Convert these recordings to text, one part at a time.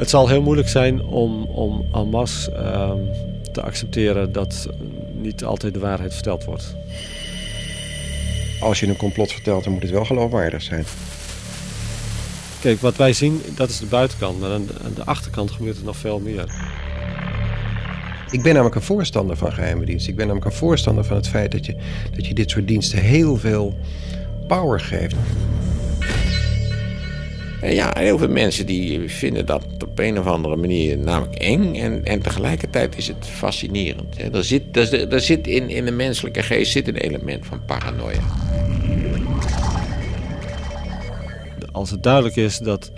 Het zal heel moeilijk zijn om, om masse ehm, te accepteren dat niet altijd de waarheid verteld wordt. Als je een complot vertelt, dan moet het wel geloofwaardig zijn. Kijk, wat wij zien, dat is de buitenkant. Maar aan de, aan de achterkant gebeurt er nog veel meer. Ik ben namelijk een voorstander van geheime diensten. Ik ben namelijk een voorstander van het feit dat je, dat je dit soort diensten heel veel power geeft. Ja, heel veel mensen die vinden dat op een of andere manier namelijk eng. En, en tegelijkertijd is het fascinerend. Er zit, er, er zit in, in de menselijke geest zit een element van paranoia. Als het duidelijk is dat,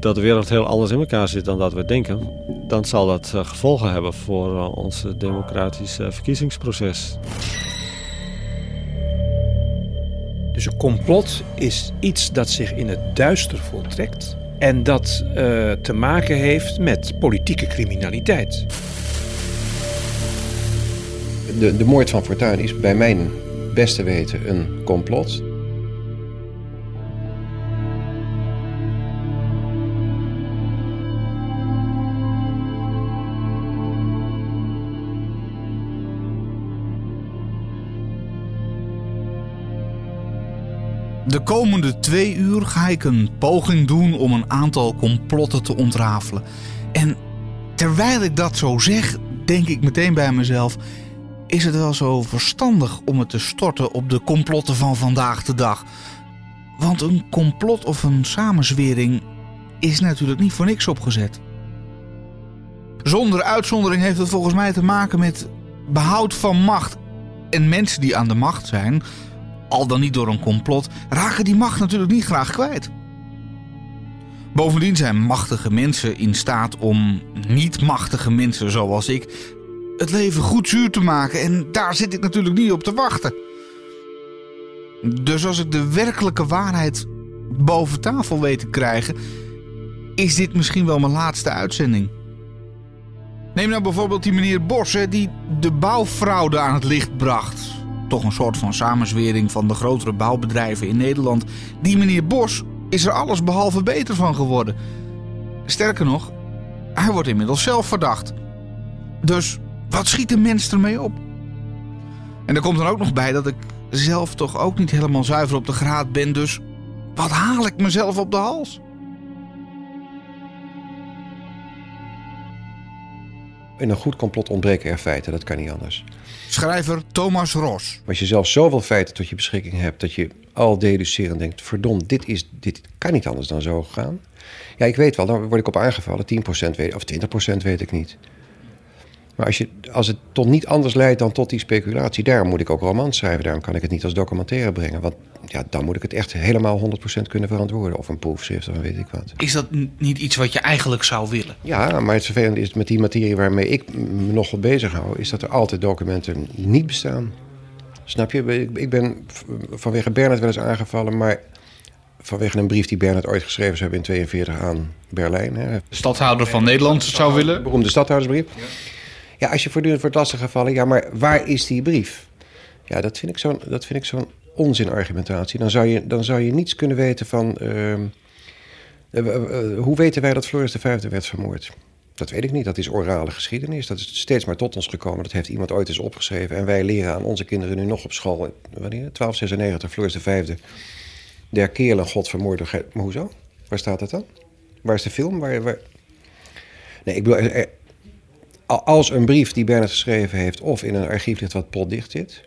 dat de wereld heel anders in elkaar zit dan dat we denken... dan zal dat eh, gevolgen hebben voor uh, ons democratische verkiezingsproces. Dus een complot is iets dat zich in het duister voltrekt en dat uh, te maken heeft met politieke criminaliteit. De, de moord van Fortuyn is bij mijn beste weten een complot. De komende twee uur ga ik een poging doen om een aantal complotten te ontrafelen. En terwijl ik dat zo zeg, denk ik meteen bij mezelf: is het wel zo verstandig om het te storten op de complotten van vandaag de dag? Want een complot of een samenzwering is natuurlijk niet voor niks opgezet. Zonder uitzondering heeft het volgens mij te maken met behoud van macht. En mensen die aan de macht zijn, al dan niet door een complot, raken die macht natuurlijk niet graag kwijt. Bovendien zijn machtige mensen in staat om niet machtige mensen zoals ik het leven goed zuur te maken en daar zit ik natuurlijk niet op te wachten. Dus als ik de werkelijke waarheid boven tafel weet te krijgen, is dit misschien wel mijn laatste uitzending. Neem nou bijvoorbeeld die meneer Bos, die de bouwfraude aan het licht bracht toch een soort van samenzwering van de grotere bouwbedrijven in Nederland. Die meneer Bos is er alles behalve beter van geworden. Sterker nog, hij wordt inmiddels zelf verdacht. Dus wat schiet een mens ermee op? En er komt dan ook nog bij dat ik zelf toch ook niet helemaal zuiver op de graad ben. Dus wat haal ik mezelf op de hals? In een goed complot ontbreken er feiten, dat kan niet anders. Schrijver Thomas Ros. Als je zelf zoveel feiten tot je beschikking hebt dat je al deducerend denkt: verdomd, dit, is, dit kan niet anders dan zo gaan. Ja, ik weet wel, dan word ik op aangevallen. 10% weet, of 20% weet ik niet. Maar als, je, als het tot niet anders leidt dan tot die speculatie, daarom moet ik ook romans schrijven. Daarom kan ik het niet als documentaire brengen. Want ja, dan moet ik het echt helemaal 100% kunnen verantwoorden. Of een proefschrift of weet ik wat. Is dat niet iets wat je eigenlijk zou willen? Ja, maar het vervelende is met die materie waarmee ik me nogal bezig hou, is dat er altijd documenten niet bestaan. Snap je? Ik ben vanwege Bernard wel eens aangevallen, maar vanwege een brief die Bernard ooit geschreven zou hebben in 42 aan Berlijn. Hè. De stadhouder van Nederland zou willen? Beroemde stadhoudersbrief. Ja. Ja, als je voortdurend wordt lastiggevallen, ja, maar waar is die brief? Ja, dat vind ik zo'n, dat vind ik zo'n onzinargumentatie. Dan zou, je, dan zou je niets kunnen weten van... Uh, hoe weten wij dat Floris V werd vermoord? Dat weet ik niet. Dat is orale geschiedenis. Dat is steeds maar tot ons gekomen. Dat heeft iemand ooit eens opgeschreven. En wij leren aan onze kinderen nu nog op school... Wanneer? 1296, Floris V. Der Keerlen, God vermoord. Hoezo? Waar staat dat dan? Waar is de film? Waar, waar... Nee, ik bedoel, als een brief die Bernard geschreven heeft... of in een archief ligt wat potdicht zit...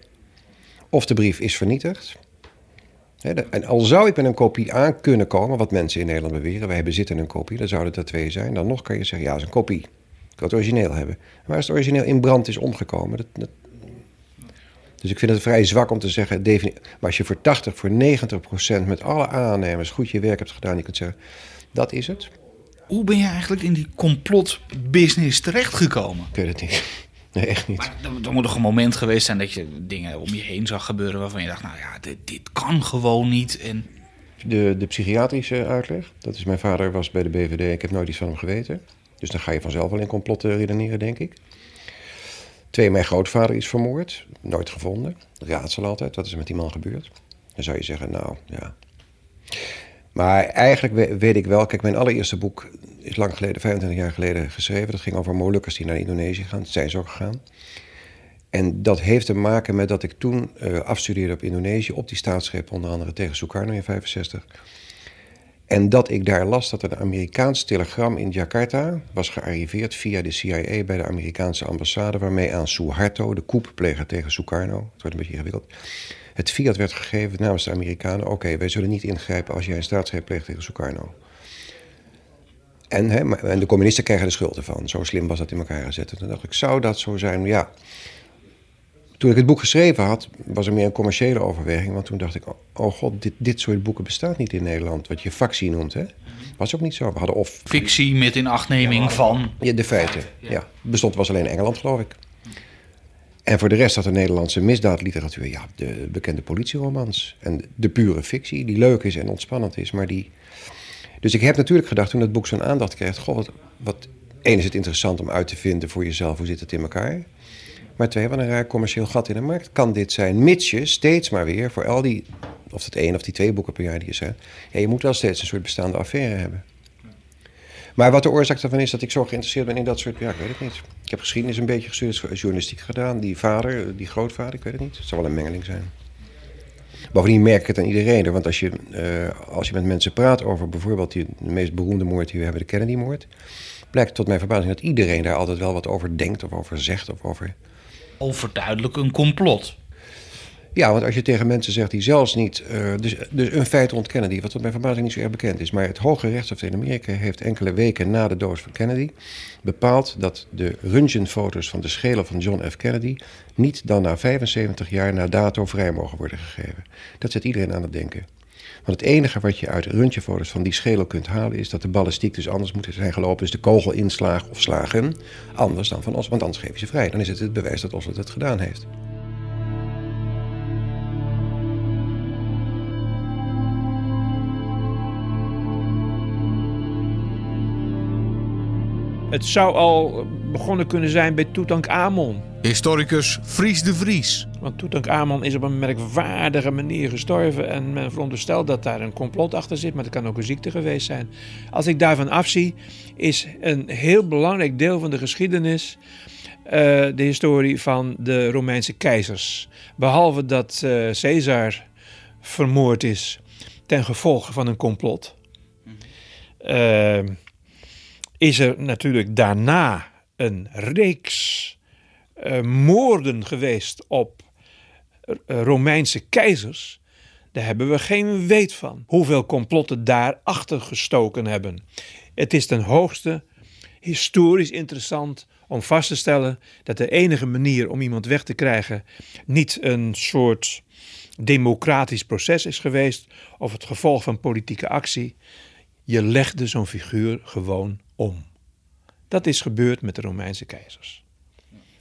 of de brief is vernietigd... En al zou ik met een kopie aan kunnen komen, wat mensen in Nederland beweren, wij bezitten een kopie, dan zouden er twee zijn. Dan nog kan je zeggen, ja, het is een kopie. Ik wil het origineel hebben. Maar als het origineel in brand is omgekomen, dat, dat... dus ik vind het vrij zwak om te zeggen, maar als je voor 80, voor 90 procent met alle aannemers goed je werk hebt gedaan, je kunt zeggen, dat is het. Hoe ben je eigenlijk in die complotbusiness terechtgekomen? Ik weet het niet. Nee, echt niet. Maar er, moet toch een moment geweest zijn dat je dingen om je heen zag gebeuren waarvan je dacht, nou ja, dit, dit kan gewoon niet. En... De, de psychiatrische uitleg, dat is mijn vader was bij de BVD, ik heb nooit iets van hem geweten. Dus dan ga je vanzelf wel in complotten redeneren, denk ik. Twee, mijn grootvader is vermoord, nooit gevonden. Raadsel altijd, wat is er met die man gebeurd? Dan zou je zeggen, nou ja. Maar eigenlijk weet ik wel, kijk, mijn allereerste boek is lang geleden, 25 jaar geleden geschreven. Dat ging over Molukkers die naar Indonesië gaan. Dat zijn ze ook gegaan. En dat heeft te maken met dat ik toen uh, afstudeerde op Indonesië... op die staatsgreep, onder andere tegen Sukarno in 65. En dat ik daar las dat een Amerikaans telegram in Jakarta... was gearriveerd via de CIA bij de Amerikaanse ambassade... waarmee aan Suharto, de koeppleger tegen Sukarno... het wordt een beetje ingewikkeld... het fiat werd gegeven namens de Amerikanen... oké, wij zullen niet ingrijpen als jij een staatsgreep pleegt tegen Sukarno... En, hè, en de communisten krijgen de schuld ervan. Zo slim was dat in elkaar gezet. En toen dacht ik, zou dat zo zijn? Ja, toen ik het boek geschreven had, was er meer een commerciële overweging. Want toen dacht ik, oh god, dit, dit soort boeken bestaat niet in Nederland. Wat je factie noemt, hè. Was ook niet zo. We hadden of... Fictie met inachtneming van... Ja, de feiten. Ja. Bestond was alleen Engeland, geloof ik. En voor de rest had de Nederlandse misdaadliteratuur... ja, de bekende politieromans. En de pure fictie, die leuk is en ontspannend is, maar die... Dus ik heb natuurlijk gedacht, toen het boek zo'n aandacht kreeg... goh, wat, wat... Is het interessant om uit te vinden voor jezelf, hoe zit het in elkaar... Maar twee, wat een raar commercieel gat in de markt kan dit zijn. Mits je steeds maar weer voor al die, of het één of die twee boeken per jaar die je zegt. Ja, je moet wel steeds een soort bestaande affaire hebben. Maar wat de oorzaak daarvan is dat ik zo geïnteresseerd ben in dat soort... Ja, ik weet het niet. Ik heb geschiedenis een beetje gestudeerd, journalistiek gedaan. Die vader, die grootvader, ik weet het niet. Het zal wel een mengeling zijn. Bovendien merk ik het aan iedereen. Want als je, uh, als je met mensen praat over bijvoorbeeld die, de meest beroemde moord die we hebben, de Kennedy-moord... blijkt tot mijn verbazing dat iedereen daar altijd wel wat over denkt of over zegt of over overduidelijk een complot. Ja, want als je tegen mensen zegt die zelfs niet. Uh, dus, dus een feit ontkennen die, wat tot mijn verbazing niet zo erg bekend is. Maar het Hoge Rechtshof in Amerika heeft enkele weken na de dood van Kennedy. bepaald dat de röntgenfoto's van de schedel van John F. Kennedy. niet dan na 75 jaar na dato vrij mogen worden gegeven. Dat zet iedereen aan het denken. Want het enige wat je uit röntgenfoto's van die schedel kunt halen... is dat de ballistiek dus anders moet zijn gelopen. Dus de kogelinslag of slagen anders dan van Os. Want anders geef je ze vrij. Dan is het het bewijs dat Oswald het gedaan heeft. Het zou al begonnen kunnen zijn bij Tutankhamon. Historicus Fries de Vries. Want Tutankhamon is op een merkwaardige manier gestorven. En men veronderstelt dat daar een complot achter zit, maar het kan ook een ziekte geweest zijn. Als ik daarvan afzie, is een heel belangrijk deel van de geschiedenis. Uh, de historie van de Romeinse keizers. Behalve dat uh, Caesar vermoord is ten gevolge van een complot. Uh, is er natuurlijk daarna een reeks uh, moorden geweest op uh, Romeinse keizers. Daar hebben we geen weet van. Hoeveel complotten daarachter gestoken hebben. Het is ten hoogste historisch interessant om vast te stellen dat de enige manier om iemand weg te krijgen niet een soort democratisch proces is geweest of het gevolg van politieke actie. Je legde zo'n figuur gewoon om. Dat is gebeurd met de Romeinse keizers.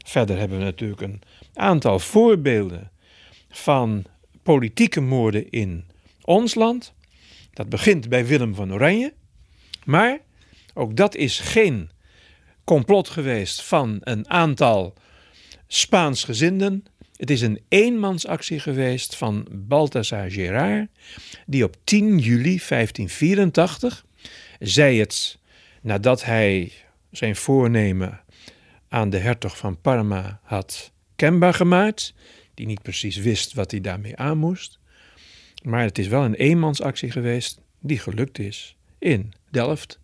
Verder hebben we natuurlijk een aantal voorbeelden van politieke moorden in ons land. Dat begint bij Willem van Oranje. Maar ook dat is geen complot geweest van een aantal Spaansgezinden. Het is een eenmansactie geweest van Balthasar Gerard, die op 10 juli 1584, zei het nadat hij zijn voornemen aan de hertog van Parma had kenbaar gemaakt, die niet precies wist wat hij daarmee aan moest. Maar het is wel een eenmansactie geweest die gelukt is in Delft.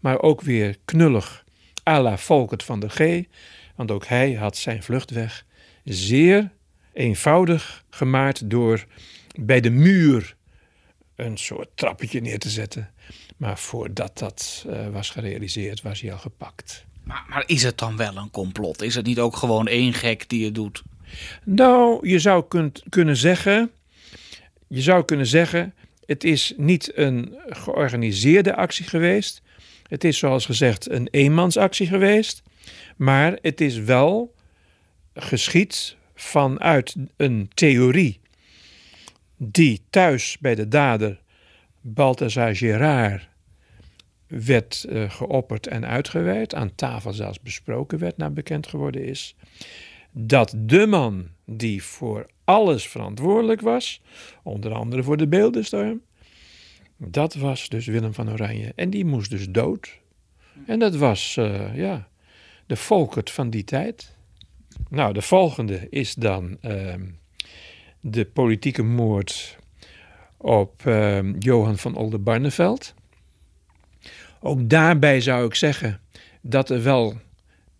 Maar ook weer knullig à la Volkert van der G, want ook hij had zijn vluchtweg zeer eenvoudig gemaakt door bij de muur een soort trappetje neer te zetten. Maar voordat dat uh, was gerealiseerd, was hij al gepakt. Maar, maar, is het dan wel een complot? Is het niet ook gewoon één gek die het doet? Nou, je zou kunt, kunnen zeggen. Je zou kunnen zeggen. Het is niet een georganiseerde actie geweest. Het is zoals gezegd een eenmansactie geweest. Maar het is wel geschied vanuit een theorie die thuis bij de dader Balthazar Gerard werd uh, geopperd en uitgewerkt, aan tafel zelfs besproken werd, naar bekend geworden is, dat de man die voor alles verantwoordelijk was, onder andere voor de beeldenstorm, dat was dus Willem van Oranje. En die moest dus dood En dat was, uh, ja, de Volkert van die tijd. Nou, de volgende is dan uh, de politieke moord op uh, Johan van Oldenbarneveld. Ook daarbij zou ik zeggen dat er wel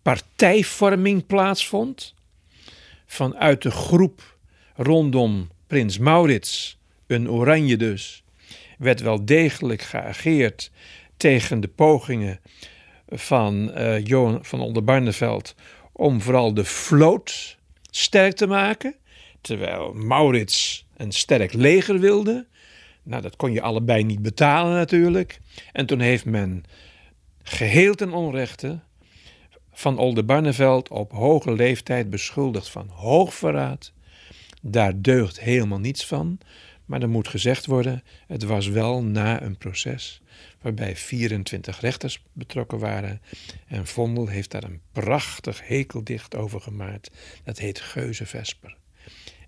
partijvorming plaatsvond. Vanuit de groep rondom prins Maurits, een oranje dus, werd wel degelijk geageerd tegen de pogingen van uh, Johan van Oldenbarneveld om vooral de vloot sterk te maken. Terwijl Maurits een sterk leger wilde. Nou, dat kon je allebei niet betalen natuurlijk. En toen heeft men geheel ten onrechte van Oldenbarneveld op hoge leeftijd beschuldigd van hoogverraad. Daar deugt helemaal niets van. Maar er moet gezegd worden, het was wel na een proces waarbij 24 rechters betrokken waren. En Vondel heeft daar een prachtig hekeldicht over gemaakt. Dat heet Geuzenvesper.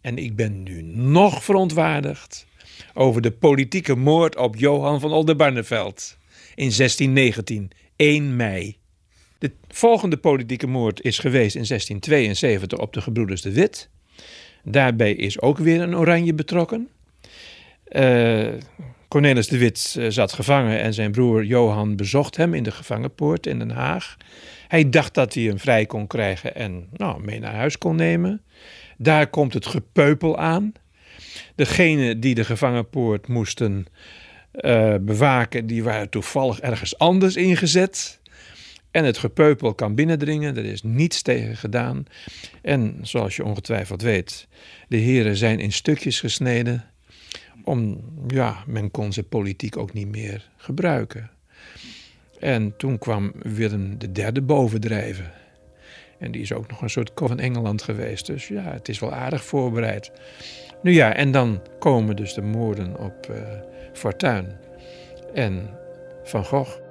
En ik ben nu nog verontwaardigd over de politieke moord op Johan van Oldenbarneveld in 1619, 1 mei. De volgende politieke moord is geweest in 1672 op de gebroeders de Wit. Daarbij is ook weer een oranje betrokken. Uh, Cornelis de Wit eh, zat gevangen en zijn broer Johan bezocht hem in de gevangenpoort in Den Haag. Hij dacht dat hij hem vrij kon krijgen en nou, mee naar huis kon nemen. Daar komt het gepeupel aan. Degene die de gevangenpoort moesten uh, bewaken, die waren toevallig ergens anders ingezet. En het gepeupel kan binnendringen, er is niets tegen gedaan. En zoals je ongetwijfeld weet, de heren zijn in stukjes gesneden. Om, ja, men kon ze politiek ook niet meer gebruiken. En toen kwam Willem derde bovendrijven. En die is ook nog een soort van Engeland geweest. Dus ja, het is wel aardig voorbereid. Nu ja, en dan komen dus de moorden op uh, Fortuin en Van Gogh.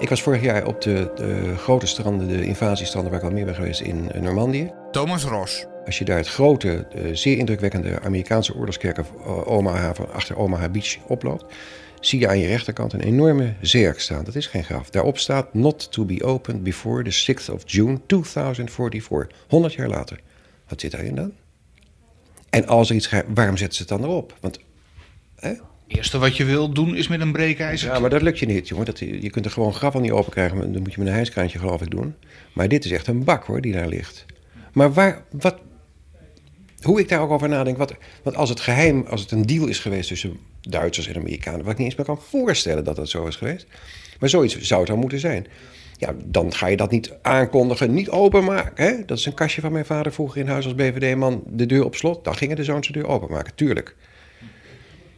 Ik was vorig jaar op de, de, grote stranden, de invasiestranden waar ik al meer ben geweest in eh, Normandië. Thomas Ros. Als je daar het grote, eh, zeer indrukwekkende Amerikaanse oorlogskerk eh, Omaha, van achter Omaha Beach oploopt, zie je aan je rechterkant een enorme zerk staan. Dat is geen graf. Daarop staat not to be opened before the 6th of June 2044. 100 jaar later. Wat zit daarin dan? En als er iets gaat, waarom zetten ze het dan erop? Want hè, eerste wat je wil doen is met een breekijzer. Ja, maar dat lukt je niet, jongen. Dat, je kunt er gewoon graven niet open krijgen. Dan moet je met een hijskraantje, geloof ik, doen. Maar dit is echt een bak, hoor, die daar ligt. Maar waar, wat, hoe ik daar ook over nadenk. Wat, want als het geheim, als het een deal is geweest tussen Duitsers en Amerikanen. wat ik niet eens meer kan voorstellen dat dat zo is geweest. Maar zoiets zou het dan moeten zijn. Ja, dan ga je dat niet aankondigen, niet openmaken. Hè? Dat is een kastje van mijn vader vroeger in huis als BVD-man. De deur op slot. Dan gingen de zoons de deur openmaken, tuurlijk.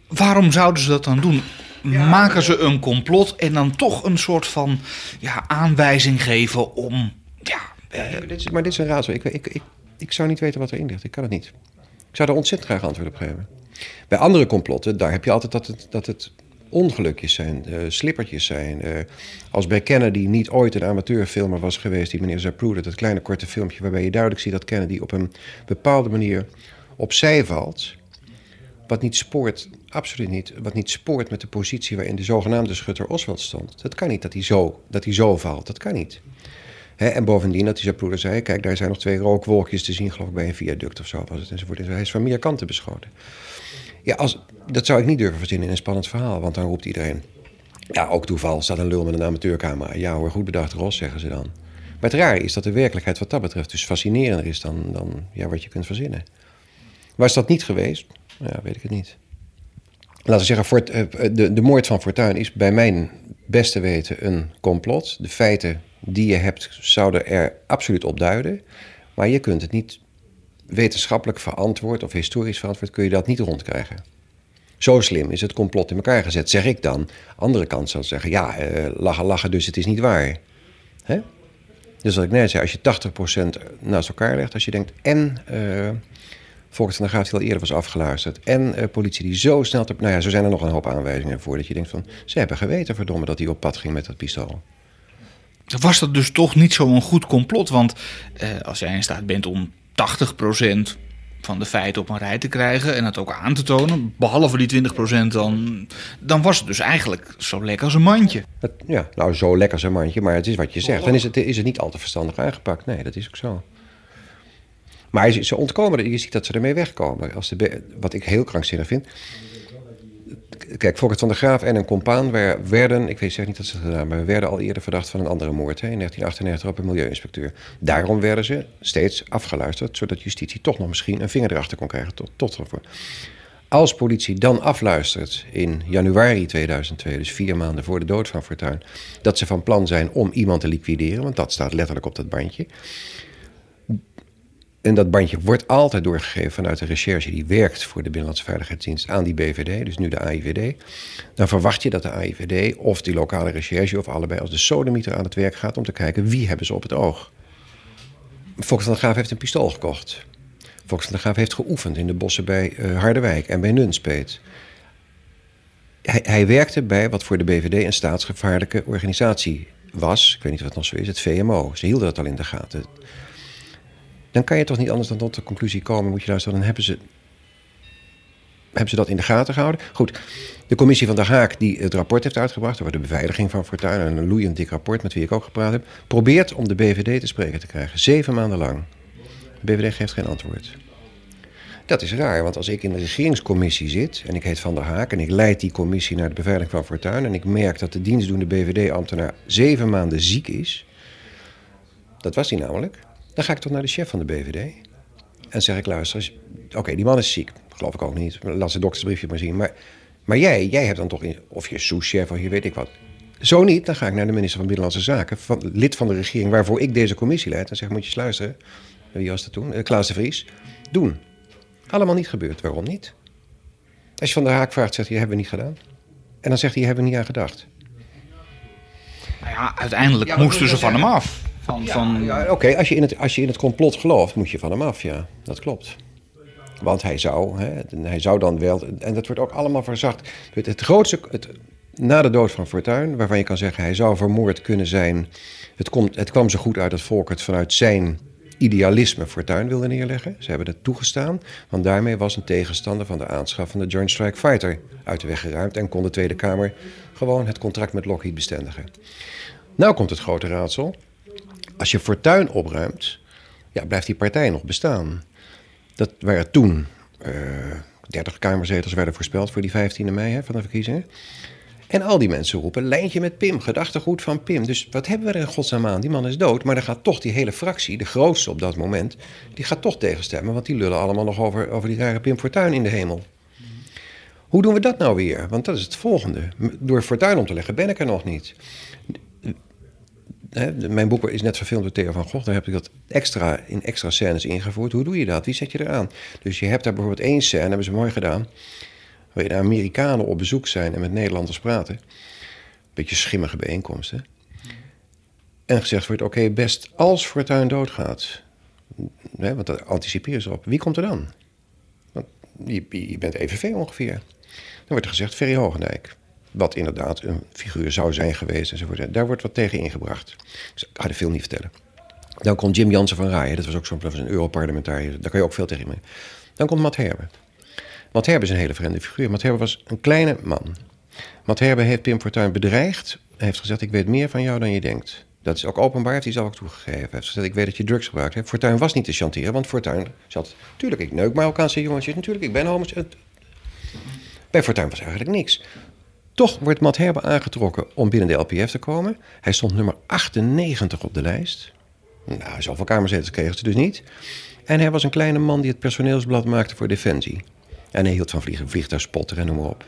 Waarom zouden ze dat dan doen? Maken ze een complot en dan toch een soort van ja, aanwijzing geven om. Ja, eh... dit is, maar dit is een raadsel. Ik, ik, ik, ik zou niet weten wat erin ligt. Ik kan het niet. Ik zou er ontzettend graag antwoord op geven. Bij andere complotten, daar heb je altijd dat het, dat het ongelukjes zijn, uh, slippertjes zijn. Uh, als bij Kennedy niet ooit een amateurfilmer was geweest, die meneer Zapruder, dat kleine korte filmpje waarbij je duidelijk ziet dat Kennedy op een bepaalde manier opzij valt. Wat niet spoort, absoluut niet, wat niet spoort met de positie waarin de zogenaamde schutter Oswald stond. Dat kan niet dat hij zo, dat hij zo valt. Dat kan niet. En bovendien, dat zijn broeder zei: Kijk, daar zijn nog twee rookwolkjes te zien, geloof ik, bij een viaduct of zo was het enzovoort. Hij is van meer kanten beschoten. Ja, als, dat zou ik niet durven verzinnen in een spannend verhaal, want dan roept iedereen. Ja, ook toeval staat een lul met een amateurcamera. Ja hoor, goed bedacht, Ros, zeggen ze dan. Maar het raar is dat de werkelijkheid wat dat betreft dus fascinerender is dan, dan ja, wat je kunt verzinnen. Was dat niet geweest, ja, weet ik het niet. Laten we zeggen, Fort, eh, de, de moord van Fortuin is bij mijn beste weten een complot. De feiten die je hebt zouden er absoluut op duiden. Maar je kunt het niet wetenschappelijk verantwoord of historisch verantwoord, kun je dat niet rondkrijgen. Zo slim is het complot in elkaar gezet, zeg ik dan. Andere kant zou zeggen, ja, uh, lachen, lachen, dus het is niet waar. Hè? Dus wat ik net zei, als je 80% naast elkaar legt, als je denkt en uh, Volgens van de Graaf die al eerder was afgeluisterd. En uh, politie die zo snel... Te, nou ja, zo zijn er nog een hoop aanwijzingen voor. Dat je denkt van, ze hebben geweten verdomme dat hij op pad ging met dat pistool. Was dat dus toch niet zo'n goed complot. Want eh, als jij in staat bent om 80% van de feiten op een rij te krijgen en het ook aan te tonen, behalve die 20% dan, dan was het dus eigenlijk zo lekker als een mandje. Ja, nou zo lekker als een mandje, maar het is wat je zegt. Dan is het, is het niet al te verstandig aangepakt. Nee, dat is ook zo. Maar ze ontkomen, je ziet dat ze ermee wegkomen. Als de, wat ik heel krankzinnig vind. Kijk, Fokker van der Graaf en een compaan werden, ik weet zeg niet dat ze het gedaan, maar werden al eerder verdacht van een andere moord. Hè, in 1998 op een milieuinspecteur. Daarom werden ze steeds afgeluisterd, zodat justitie toch nog misschien een vinger erachter kon krijgen. Tot, tot. Als politie dan afluistert in januari 2002, dus vier maanden voor de dood van Fortuyn, dat ze van plan zijn om iemand te liquideren, want dat staat letterlijk op dat bandje en dat bandje wordt altijd doorgegeven vanuit de recherche die werkt voor de Binnenlandse Veiligheidsdienst aan die BVD, dus nu de AIVD. Dan verwacht je dat de AIVD of die lokale recherche of allebei als de sodemieter aan het werk gaat om te kijken wie hebben ze op het oog. Fox van der Graaf heeft een pistool gekocht. Fox van der Graaf heeft geoefend in de bossen bij uh, Harderwijk en bij Nunspeet. Hij, hij werkte bij wat voor de BVD een staatsgevaarlijke organisatie was. Ik weet niet of het nog zo is, het VMO. Ze hielden dat al in de gaten dan kan je toch niet anders dan tot de conclusie komen. Moet je luisteren, dan hebben ze, hebben ze dat in de gaten gehouden. Goed, de commissie van de Haak die het rapport heeft uitgebracht... over de beveiliging van Fortuyn, een loeiend dik rapport... met wie ik ook gepraat heb... probeert om de BVD te spreken te krijgen. Zeven maanden lang. De BVD geeft geen antwoord. Dat is raar, want als ik in de regeringscommissie zit... en ik heet Van der Haak en ik leid die commissie naar de beveiliging van Fortuyn... en ik merk dat de dienstdoende BVD-ambtenaar zeven maanden ziek is... dat was hij namelijk... Dan ga ik toch naar de chef van de BVD. En zeg ik, luister, oké, die man is ziek. Geloof ik ook niet. Laat zijn doktersbriefje maar zien. Maar, maar jij, jij hebt dan toch, in, of je sous-chef of je weet ik wat. Zo niet, dan ga ik naar de minister van Binnenlandse Zaken, van, lid van de regering waarvoor ik deze commissie leid. En zeg, moet je sluisteren. Wie was dat toen? Uh, Klaas de Vries. Doen. Allemaal niet gebeurd. Waarom niet? Als je van de Haak vraagt, zegt hij, hebben we niet gedaan. En dan zegt hij, hebben we niet aan gedacht. Nou ja, uiteindelijk moesten ze van hem af. Van, ja, van... ja, Oké, als, je in het, als je in het complot gelooft, moet je van hem af, ja. Dat klopt. Want hij zou, hè, hij zou dan wel... En dat wordt ook allemaal verzacht. Het, het grootste... Het, na de dood van Fortuyn, waarvan je kan zeggen... hij zou vermoord kunnen zijn... Het, komt, het kwam zo goed uit dat Volk het vanuit zijn idealisme Fortuyn wilde neerleggen. Ze hebben het toegestaan, want daarmee was een tegenstander van de aanschaf van de Joint Strike Fighter uit de weg geruimd en kon de Tweede Kamer gewoon het contract met Lockheed bestendigen. Nou komt het grote raadsel. Als je fortuin opruimt, ja, blijft die partij nog bestaan. Dat waren toen uh, 30 kamerzetels werden voorspeld voor die 15e mei hè, van de verkiezingen. En al die mensen roepen, lijntje met Pim, gedachtegoed van Pim. Dus wat hebben we er in godsnaam aan? Die man is dood, maar dan gaat toch die hele fractie, de grootste op dat moment... die gaat toch tegenstemmen, want die lullen allemaal nog over, over die rare Pim Fortuyn in de hemel. Hoe doen we dat nou weer? Want dat is het volgende. Door Fortuyn om te leggen ben ik er nog niet mijn boek is net verfilmd door Theo van Gogh. Daar heb ik dat extra in extra scènes ingevoerd. Hoe doe je dat? Wie zet je eraan? Dus je hebt daar bijvoorbeeld één scène, hebben ze mooi gedaan. Waar de Amerikanen op bezoek zijn en met Nederlanders praten. Beetje schimmige bijeenkomsten. En gezegd wordt: oké, best als Fortuin doodgaat. Hè, want daar anticiperen ze op. Wie komt er dan? Je bent EVV ongeveer. Dan wordt er gezegd: Ferry Hogendijk. Wat inderdaad een figuur zou zijn geweest enzovoort. Daar wordt wat tegen ingebracht. Dus ik ga de film niet vertellen. Dan komt Jim Jansen van Raayen. Dat was ook zo'n Europarlementariër. Daar kan je ook veel tegen mee. Dan komt Matt Herbe. Matt Herbe is een hele vreemde figuur. Matt Herbe was een kleine man. Matt Herbe heeft Pim Fortuyn bedreigd. Hij heeft gezegd, ik weet meer van jou dan je denkt. Dat is ook openbaar, heeft hij zelf ook toegegeven. Hij heeft gezegd, ik weet dat je drugs gebruikt hebt. Fortuyn was niet te chanteren, want Fortuyn zat... Tuurlijk, ik neuk Marokkaanse jongetjes. Natuurlijk, ik ben homo's. Bij Fortuyn was eigenlijk niks. Toch wordt Matt Herbe aangetrokken om binnen de LPF te komen. Hij stond nummer 98 op de lijst. Nou, zoveel kamerzetels kregen ze dus niet. En hij was een kleine man die het personeelsblad maakte voor Defensie. En hij hield van vliegen, vliegtuigspotter en noem maar op.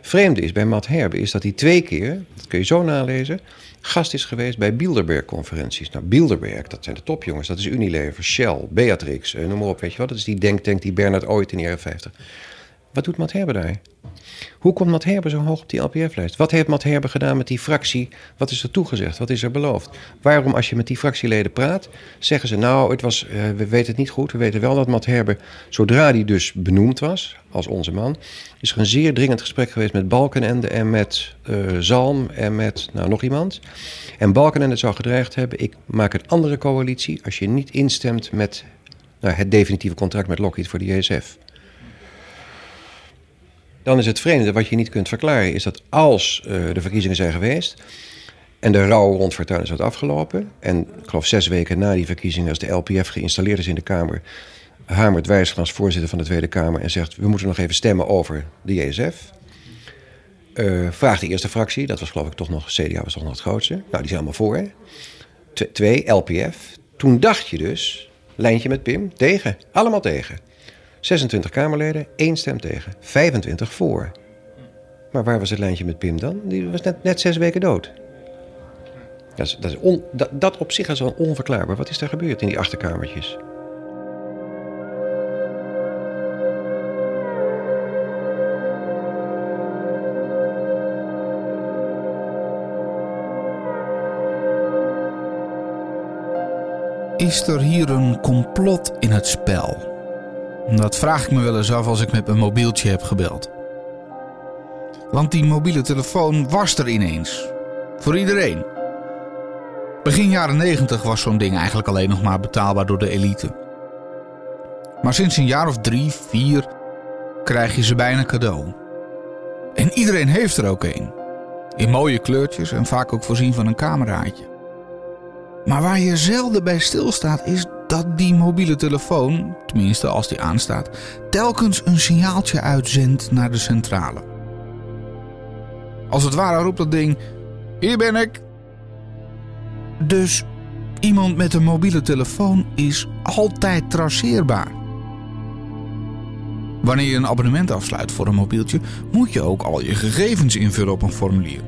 Vreemde is bij Matt Herbe is dat hij twee keer, dat kun je zo nalezen, gast is geweest bij Bilderberg-conferenties. Nou, Bilderberg, dat zijn de topjongens. Dat is Unilever, Shell, Beatrix, eh, noem maar op. Weet je wat? Dat is die denktank die Bernard ooit in de jaren 50. Wat doet Matt Herbe daar? Hoe komt Matt Herbe zo hoog op die LPF-lijst? Wat heeft Matt Herbe gedaan met die fractie? Wat is er toegezegd? Wat is er beloofd? Waarom, als je met die fractieleden praat, zeggen ze... nou, het was, uh, we weten het niet goed. We weten wel dat Matt Herbe, zodra die dus benoemd was als onze man... is er een zeer dringend gesprek geweest met Balkenende en met uh, Zalm en met nou, nog iemand. En Balkenende zou gedreigd hebben... ik maak een andere coalitie als je niet instemt met nou, het definitieve contract met Lockheed voor de JSF. Dan is het vreemde wat je niet kunt verklaren, is dat als uh, de verkiezingen zijn geweest en de rouw rond Fortuyn is wat afgelopen, en ik geloof zes weken na die verkiezingen, als de LPF geïnstalleerd is in de Kamer, hamert Wijsger als voorzitter van de Tweede Kamer en zegt: We moeten nog even stemmen over de JSF. Uh, vraagt de eerste fractie, dat was geloof ik toch nog, CDA was toch nog het grootste. Nou, die zijn allemaal voor. T twee, LPF. Toen dacht je dus, lijntje met Pim, tegen. Allemaal tegen. 26 Kamerleden, één stem tegen. 25 voor. Maar waar was het lijntje met Pim dan? Die was net, net zes weken dood. Dat, is, dat, op zich is al onverklaarbaar. Wat is er gebeurd in die achterkamertjes? Is er hier een complot in het spel? Dat vraag ik me wel eens af als ik met mijn mobieltje heb gebeld. Want die mobiele telefoon was er ineens. Voor iedereen. Begin jaren 90 was zo'n ding eigenlijk alleen nog maar betaalbaar door de elite. Maar sinds een jaar of drie, vier krijg je ze bijna cadeau. En iedereen heeft er ook een. In mooie kleurtjes en vaak ook voorzien van een cameraatje. Maar waar je zelden bij stilstaat is dat die mobiele telefoon, tenminste als die aanstaat, telkens een signaaltje uitzendt naar de centrale. Als het ware roept dat ding: Hier ben ik. Dus iemand met een mobiele telefoon is altijd traceerbaar. Wanneer je een abonnement afsluit voor een mobieltje, moet je ook al je gegevens invullen op een formulier.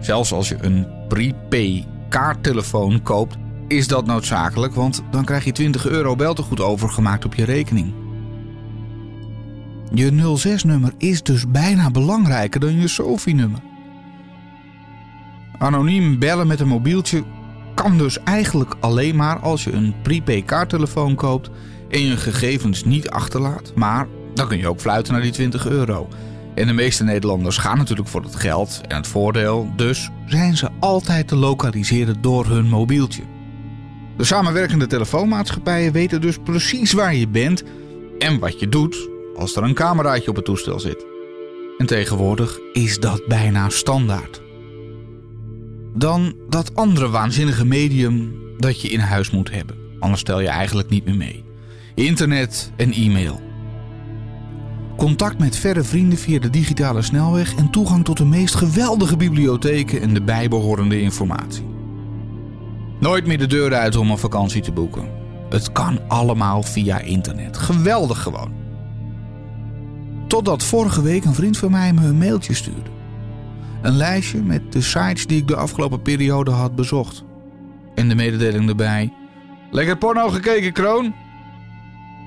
Zelfs als je een prepay kaarttelefoon koopt, is dat noodzakelijk, want dan krijg je 20 euro beltegoed overgemaakt op je rekening. Je 06-nummer is dus bijna belangrijker dan je SOFI-nummer. Anoniem bellen met een mobieltje kan dus eigenlijk alleen maar als je een prepaid kaarttelefoon koopt en je gegevens niet achterlaat. Maar dan kun je ook fluiten naar die 20 euro. En de meeste Nederlanders gaan natuurlijk voor het geld en het voordeel, dus zijn ze altijd te lokaliseren door hun mobieltje. De samenwerkende telefoonmaatschappijen weten dus precies waar je bent en wat je doet als er een cameraatje op het toestel zit. En tegenwoordig is dat bijna standaard. Dan dat andere waanzinnige medium dat je in huis moet hebben. Anders stel je eigenlijk niet meer mee. Internet en e-mail. Contact met verre vrienden via de digitale snelweg en toegang tot de meest geweldige bibliotheken en de bijbehorende informatie. Nooit meer de deur uit om een vakantie te boeken. Het kan allemaal via internet. Geweldig gewoon. Totdat vorige week een vriend van mij me een mailtje stuurde. Een lijstje met de sites die ik de afgelopen periode had bezocht. En de mededeling erbij. Lekker porno gekeken, Kroon?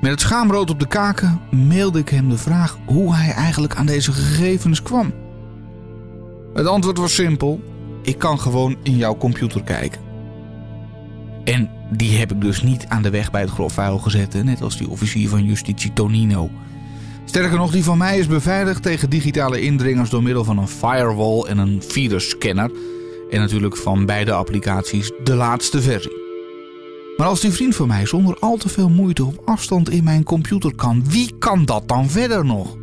Met het schaamrood op de kaken mailde ik hem de vraag hoe hij eigenlijk aan deze gegevens kwam. Het antwoord was simpel. Ik kan gewoon in jouw computer kijken. En die heb ik dus niet aan de weg bij het grofvuil gezet, net als die officier van justitie Tonino. Sterker nog, die van mij is beveiligd tegen digitale indringers door middel van een firewall en een feederscanner. En natuurlijk van beide applicaties de laatste versie. Maar als die vriend van mij zonder al te veel moeite op afstand in mijn computer kan, wie kan dat dan verder nog?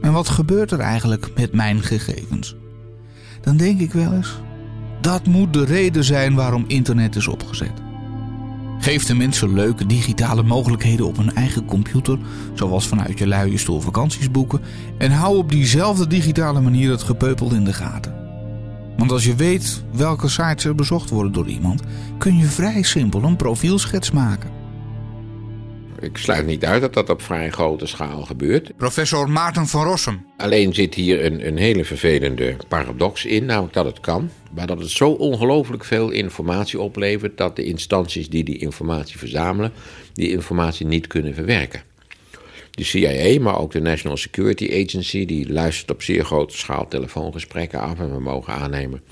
En wat gebeurt er eigenlijk met mijn gegevens? Dan denk ik wel eens, dat moet de reden zijn waarom internet is opgezet. Geef de mensen leuke digitale mogelijkheden op hun eigen computer, zoals vanuit je luie stoel vakanties boeken, en hou op diezelfde digitale manier het gepeupel in de gaten. Want als je weet welke sites er bezocht worden door iemand, kun je vrij simpel een profielschets maken. Ik sluit niet uit dat dat op vrij grote schaal gebeurt. Professor Maarten van Rossum. Alleen zit hier een, een hele vervelende paradox in, namelijk dat het kan. Maar dat het zo ongelooflijk veel informatie oplevert dat de instanties die die informatie verzamelen, die informatie niet kunnen verwerken. De CIA, maar ook de National Security Agency, die luistert op zeer grote schaal telefoongesprekken af. En we mogen aannemen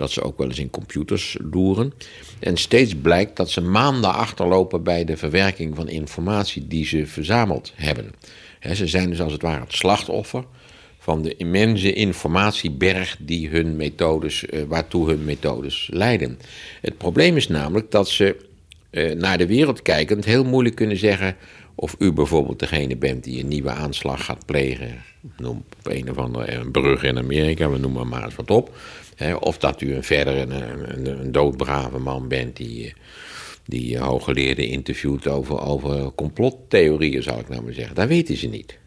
dat ze ook wel eens in computers loeren. En steeds blijkt dat ze maanden achterlopen bij de verwerking van informatie die ze verzameld hebben. ze zijn dus als het ware het slachtoffer van de immense informatieberg die hun methodes, uh, waartoe hun methodes leiden. Het probleem is namelijk dat ze uh, naar de wereld kijkend heel moeilijk kunnen zeggen of u bijvoorbeeld degene bent die een nieuwe aanslag gaat plegen. Noem op een of andere een brug in Amerika, we noemen maar eens wat op. of dat u een verder een, een, een doodbrave man bent die, die hooggeleerden interviewt over, over complottheorieën, zou ik nou maar zeggen. Dat weten ze niet.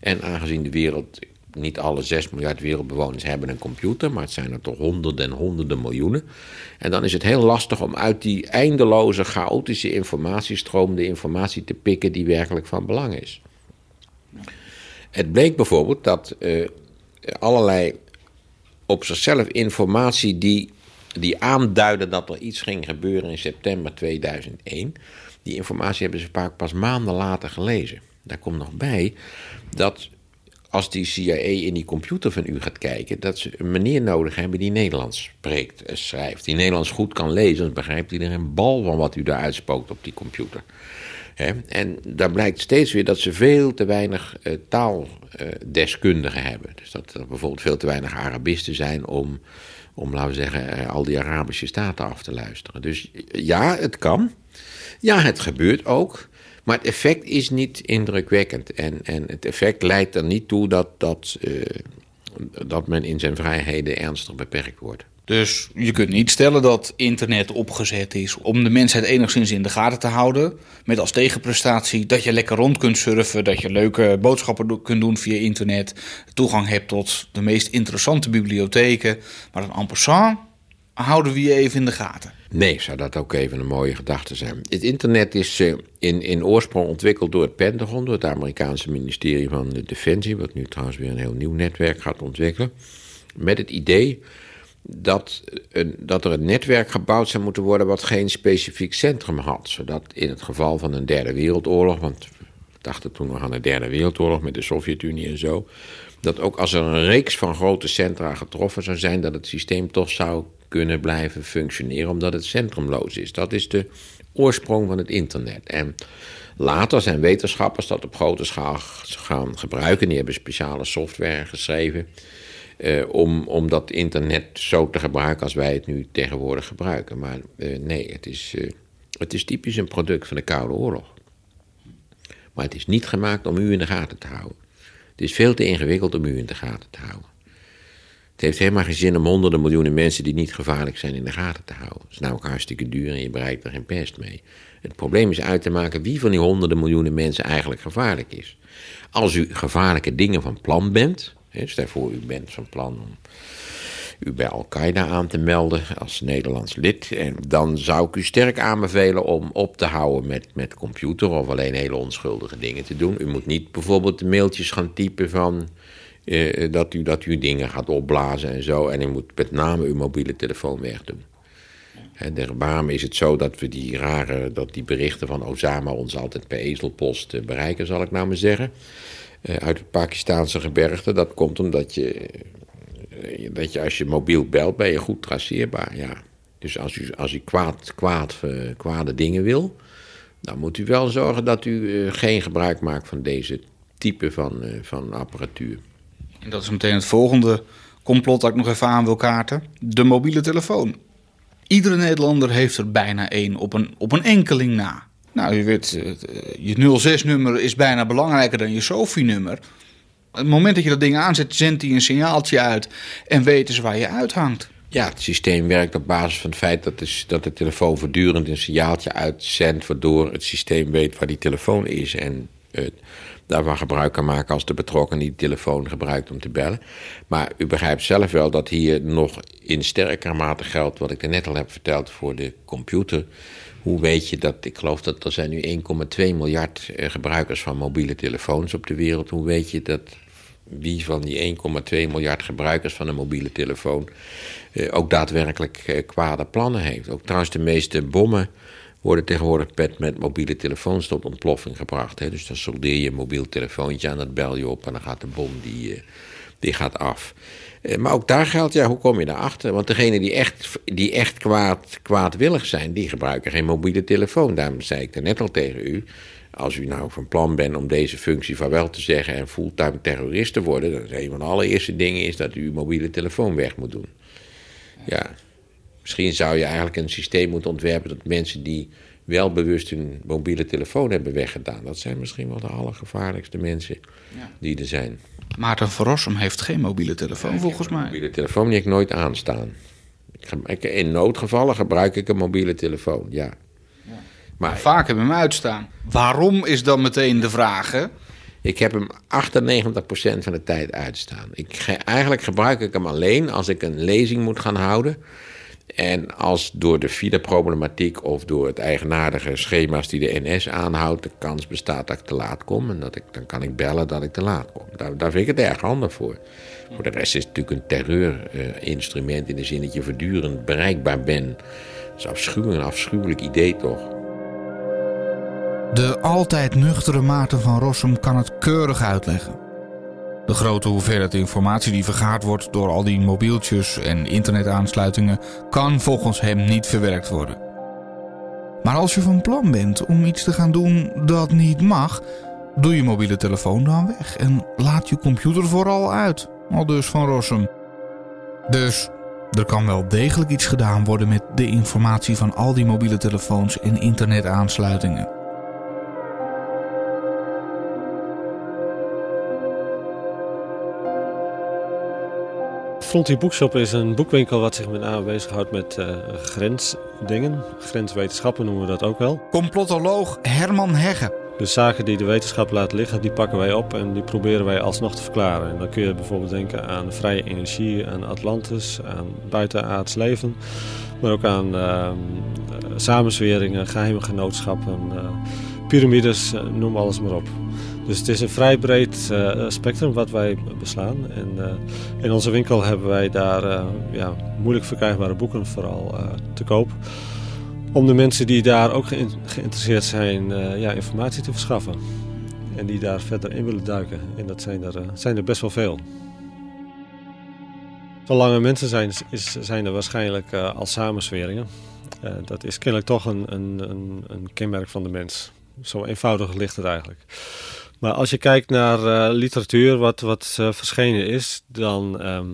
En aangezien de wereld niet alle 6 miljard wereldbewoners hebben een computer, maar het zijn er toch honderden en honderden miljoenen. En dan is het heel lastig om uit die eindeloze, chaotische informatiestroom de informatie te pikken die werkelijk van belang is. Het bleek bijvoorbeeld dat uh, allerlei op zichzelf informatie die, die aanduiden dat er iets ging gebeuren in september 2001, die informatie hebben ze vaak pas maanden later gelezen. Daar komt nog bij dat als die CIA in die computer van u gaat kijken, dat ze een meneer nodig hebben die Nederlands spreekt en schrijft. Die Nederlands goed kan lezen, dan begrijpt iedereen een bal van wat u daar uitspookt op die computer. En daar blijkt steeds weer dat ze veel te weinig uh, taaldeskundigen hebben. Dus dat er bijvoorbeeld veel te weinig Arabisten zijn om, om laten we zeggen, eh, al die Arabische staten af te luisteren. Dus ja, het kan. Ja, het gebeurt ook. Maar het effect is niet indrukwekkend. En, en het effect leidt er niet toe dat, dat, uh, dat men in zijn vrijheden ernstig beperkt wordt. Dus je kunt niet stellen dat internet opgezet is om de mensheid enigszins in de gaten te houden. Met als tegenprestatie dat je lekker rond kunt surfen, dat je leuke boodschappen kunt doen via internet. Toegang hebt tot de meest interessante bibliotheken. Maar dan en passant houden we je even in de gaten. Nee, zou dat ook even een mooie gedachte zijn. Het internet is uh, in, in oorsprong ontwikkeld door het Pentagon, door het Amerikaanse ministerie van de Defensie, wat nu trouwens weer een heel nieuw netwerk gaat ontwikkelen. Met het idee dat, dat er een netwerk gebouwd zou moeten worden wat geen specifiek centrum had. Zodat in het geval van een derde wereldoorlog, want we dachten toen nog aan de derde wereldoorlog met de Sovjet-Unie en zo, dat ook als er een reeks van grote centra getroffen zou zijn, dat het systeem toch zou kunnen blijven functioneren omdat het centrumloos is. Dat is de oorsprong van het internet. En later zijn wetenschappers dat op grote schaal gaan gebruiken. Die hebben speciale software geschreven eh, om, dat internet zo te gebruiken als wij het nu tegenwoordig gebruiken. Maar eh, nee, het is, eh, het is typisch een product van de Koude Oorlog. Maar het is niet gemaakt om u in de gaten te houden. Het is veel te ingewikkeld om u in de gaten te houden. Het heeft helemaal geen zin om honderden miljoenen mensen die niet gevaarlijk zijn in de gaten te houden. Het is namelijk hartstikke duur en je bereikt er geen pest mee. Het probleem is uit te maken wie van die honderden miljoenen mensen eigenlijk gevaarlijk is. Als u gevaarlijke dingen van plan bent, stel voor u bent van plan om u bij Al-Qaeda aan te melden als Nederlands lid. En dan zou ik u sterk aanbevelen om op te houden met, met computer of alleen hele onschuldige dingen te doen. U moet niet bijvoorbeeld mailtjes gaan typen van eh, dat, u, dat u dingen gaat opblazen en zo. En u moet met name uw mobiele telefoon wegdoen. En waarom is het zo dat we die rare, dat die berichten van Osama ons altijd per ezelpost eh, bereiken, zal ik nou maar zeggen. Uh, uit het Pakistaanse gebergte. Dat komt omdat je, uh, dat je als je mobiel belt, ben je goed traceerbaar. Ja. Dus als u, als u kwaad, kwaad, kwade dingen wil, dan moet u wel zorgen dat u geen gebruik maakt van deze type van, van apparatuur. En dat is meteen het volgende complot dat ik nog even aan wil kaarten. De mobiele telefoon. Iedere Nederlander heeft er bijna één op een, op een enkeling na. Nou, je weet, eh, je 06-nummer is bijna belangrijker dan je SOFI-nummer. Het moment dat je dat ding aanzet, zendt hij een signaaltje uit en weten ze waar je uithangt. Ja, het systeem werkt op basis van het feit dat de, dat de telefoon voortdurend een signaaltje uitzendt, waardoor het systeem weet waar die telefoon is en daarvan gebruik kan maken als de betrokkenen die telefoon gebruikt om te bellen. Maar u begrijpt zelf wel dat hier nog in sterkere mate geldt wat ik er net al heb verteld voor de computer. Hoe weet je dat, ik geloof dat er zijn nu 1,2 miljard eh, gebruikers van mobiele telefoons op de wereld. Hoe weet je dat wie van die 1,2 miljard gebruikers van een mobiele telefoon eh, ook daadwerkelijk eh, kwade plannen heeft? Ook trouwens de meeste bommen worden tegenwoordig met, met mobiele telefoons tot ontploffing gebracht. Hè? Dus dan soldeer je een mobiel telefoontje aan, dat bel je op en dan gaat de bom die, eh, die gaat af. Eh, maar ook daar geldt, ja, hoe kom je daarachter? Want degenen die echt, die echt kwaad, kwaadwillig zijn, die gebruiken geen mobiele telefoon. Daarom zei ik er net al tegen u. Als u nou van plan bent om deze functie van wel te zeggen en fulltime terrorist te worden, dan is een van de allereerste dingen is dat u uw mobiele telefoon weg moet doen. Ja, misschien zou je eigenlijk een systeem moeten ontwerpen dat mensen die wel bewust hun mobiele telefoon hebben weggedaan, dat zijn misschien wel de allergevaarlijkste mensen die er zijn. Maarten van Rossum heeft geen mobiele telefoon, volgens mij. mobiele telefoon die ik nooit aanstaan. Ik, ik- in noodgevallen gebruik ik een mobiele telefoon, ja. Maar Vaak hebben we hem uitstaan. Waarom is dan meteen de vraag, hè? ik heb hem 98% van de tijd uitstaan. Ik, ge- eigenlijk gebruik ik hem alleen als ik een lezing moet gaan houden. En als door de fileproblematiek of door het eigenaardige schema's die de NS aanhoudt... de kans bestaat dat ik te laat kom. En dat ik, dan kan ik bellen dat ik te laat kom. Daar, daar vind ik het erg handig voor. Voor de rest is het natuurlijk een terreurinstrument... in de zin dat je voortdurend bereikbaar bent. Dat is afschuwelijk, een afschuwelijk idee toch. De altijd nuchtere Maarten van Rossum kan het keurig uitleggen. De grote hoeveelheid informatie die vergaard wordt door al die mobieltjes en internetaansluitingen kan volgens hem niet verwerkt worden. Maar als je van plan bent om iets te gaan doen dat niet mag, doe je mobiele telefoon dan weg en laat je computer vooral uit. Al dus van Rossum. Dus er kan wel degelijk iets gedaan worden met de informatie van al die mobiele telefoons en internetaansluitingen. Frontier Boekshop is een boekwinkel wat zich met name bezighoudt met eh, grensdingen. Grenswetenschappen noemen we dat ook wel. Complotoloog Herman Hegge. Dus zaken die de wetenschap laat liggen, die pakken wij op en die proberen wij alsnog te verklaren. En dan kun je bijvoorbeeld denken aan vrije energie, aan Atlantis, aan buitenaards leven. Maar ook aan eh, samenzweringen, geheime genootschappen, eh, piramides, noem alles maar op. Dus het is een vrij breed eh, spectrum wat wij beslaan. En eh, in onze winkel hebben wij daar eh, ja, moeilijk verkrijgbare boeken vooral te koop. Om de mensen die daar ook geïn- geïnteresseerd zijn ja, informatie te verschaffen. En die daar verder in willen duiken. En dat zijn er, zijn er best wel veel. Zolang er mensen zijn, is, zijn er waarschijnlijk al samensweringen. Dat is kennelijk toch een, een, een, een kenmerk van de mens. Zo eenvoudig ligt het eigenlijk. Maar als je kijkt naar eh, literatuur wat, wat eh, verschenen is, dan, ehm,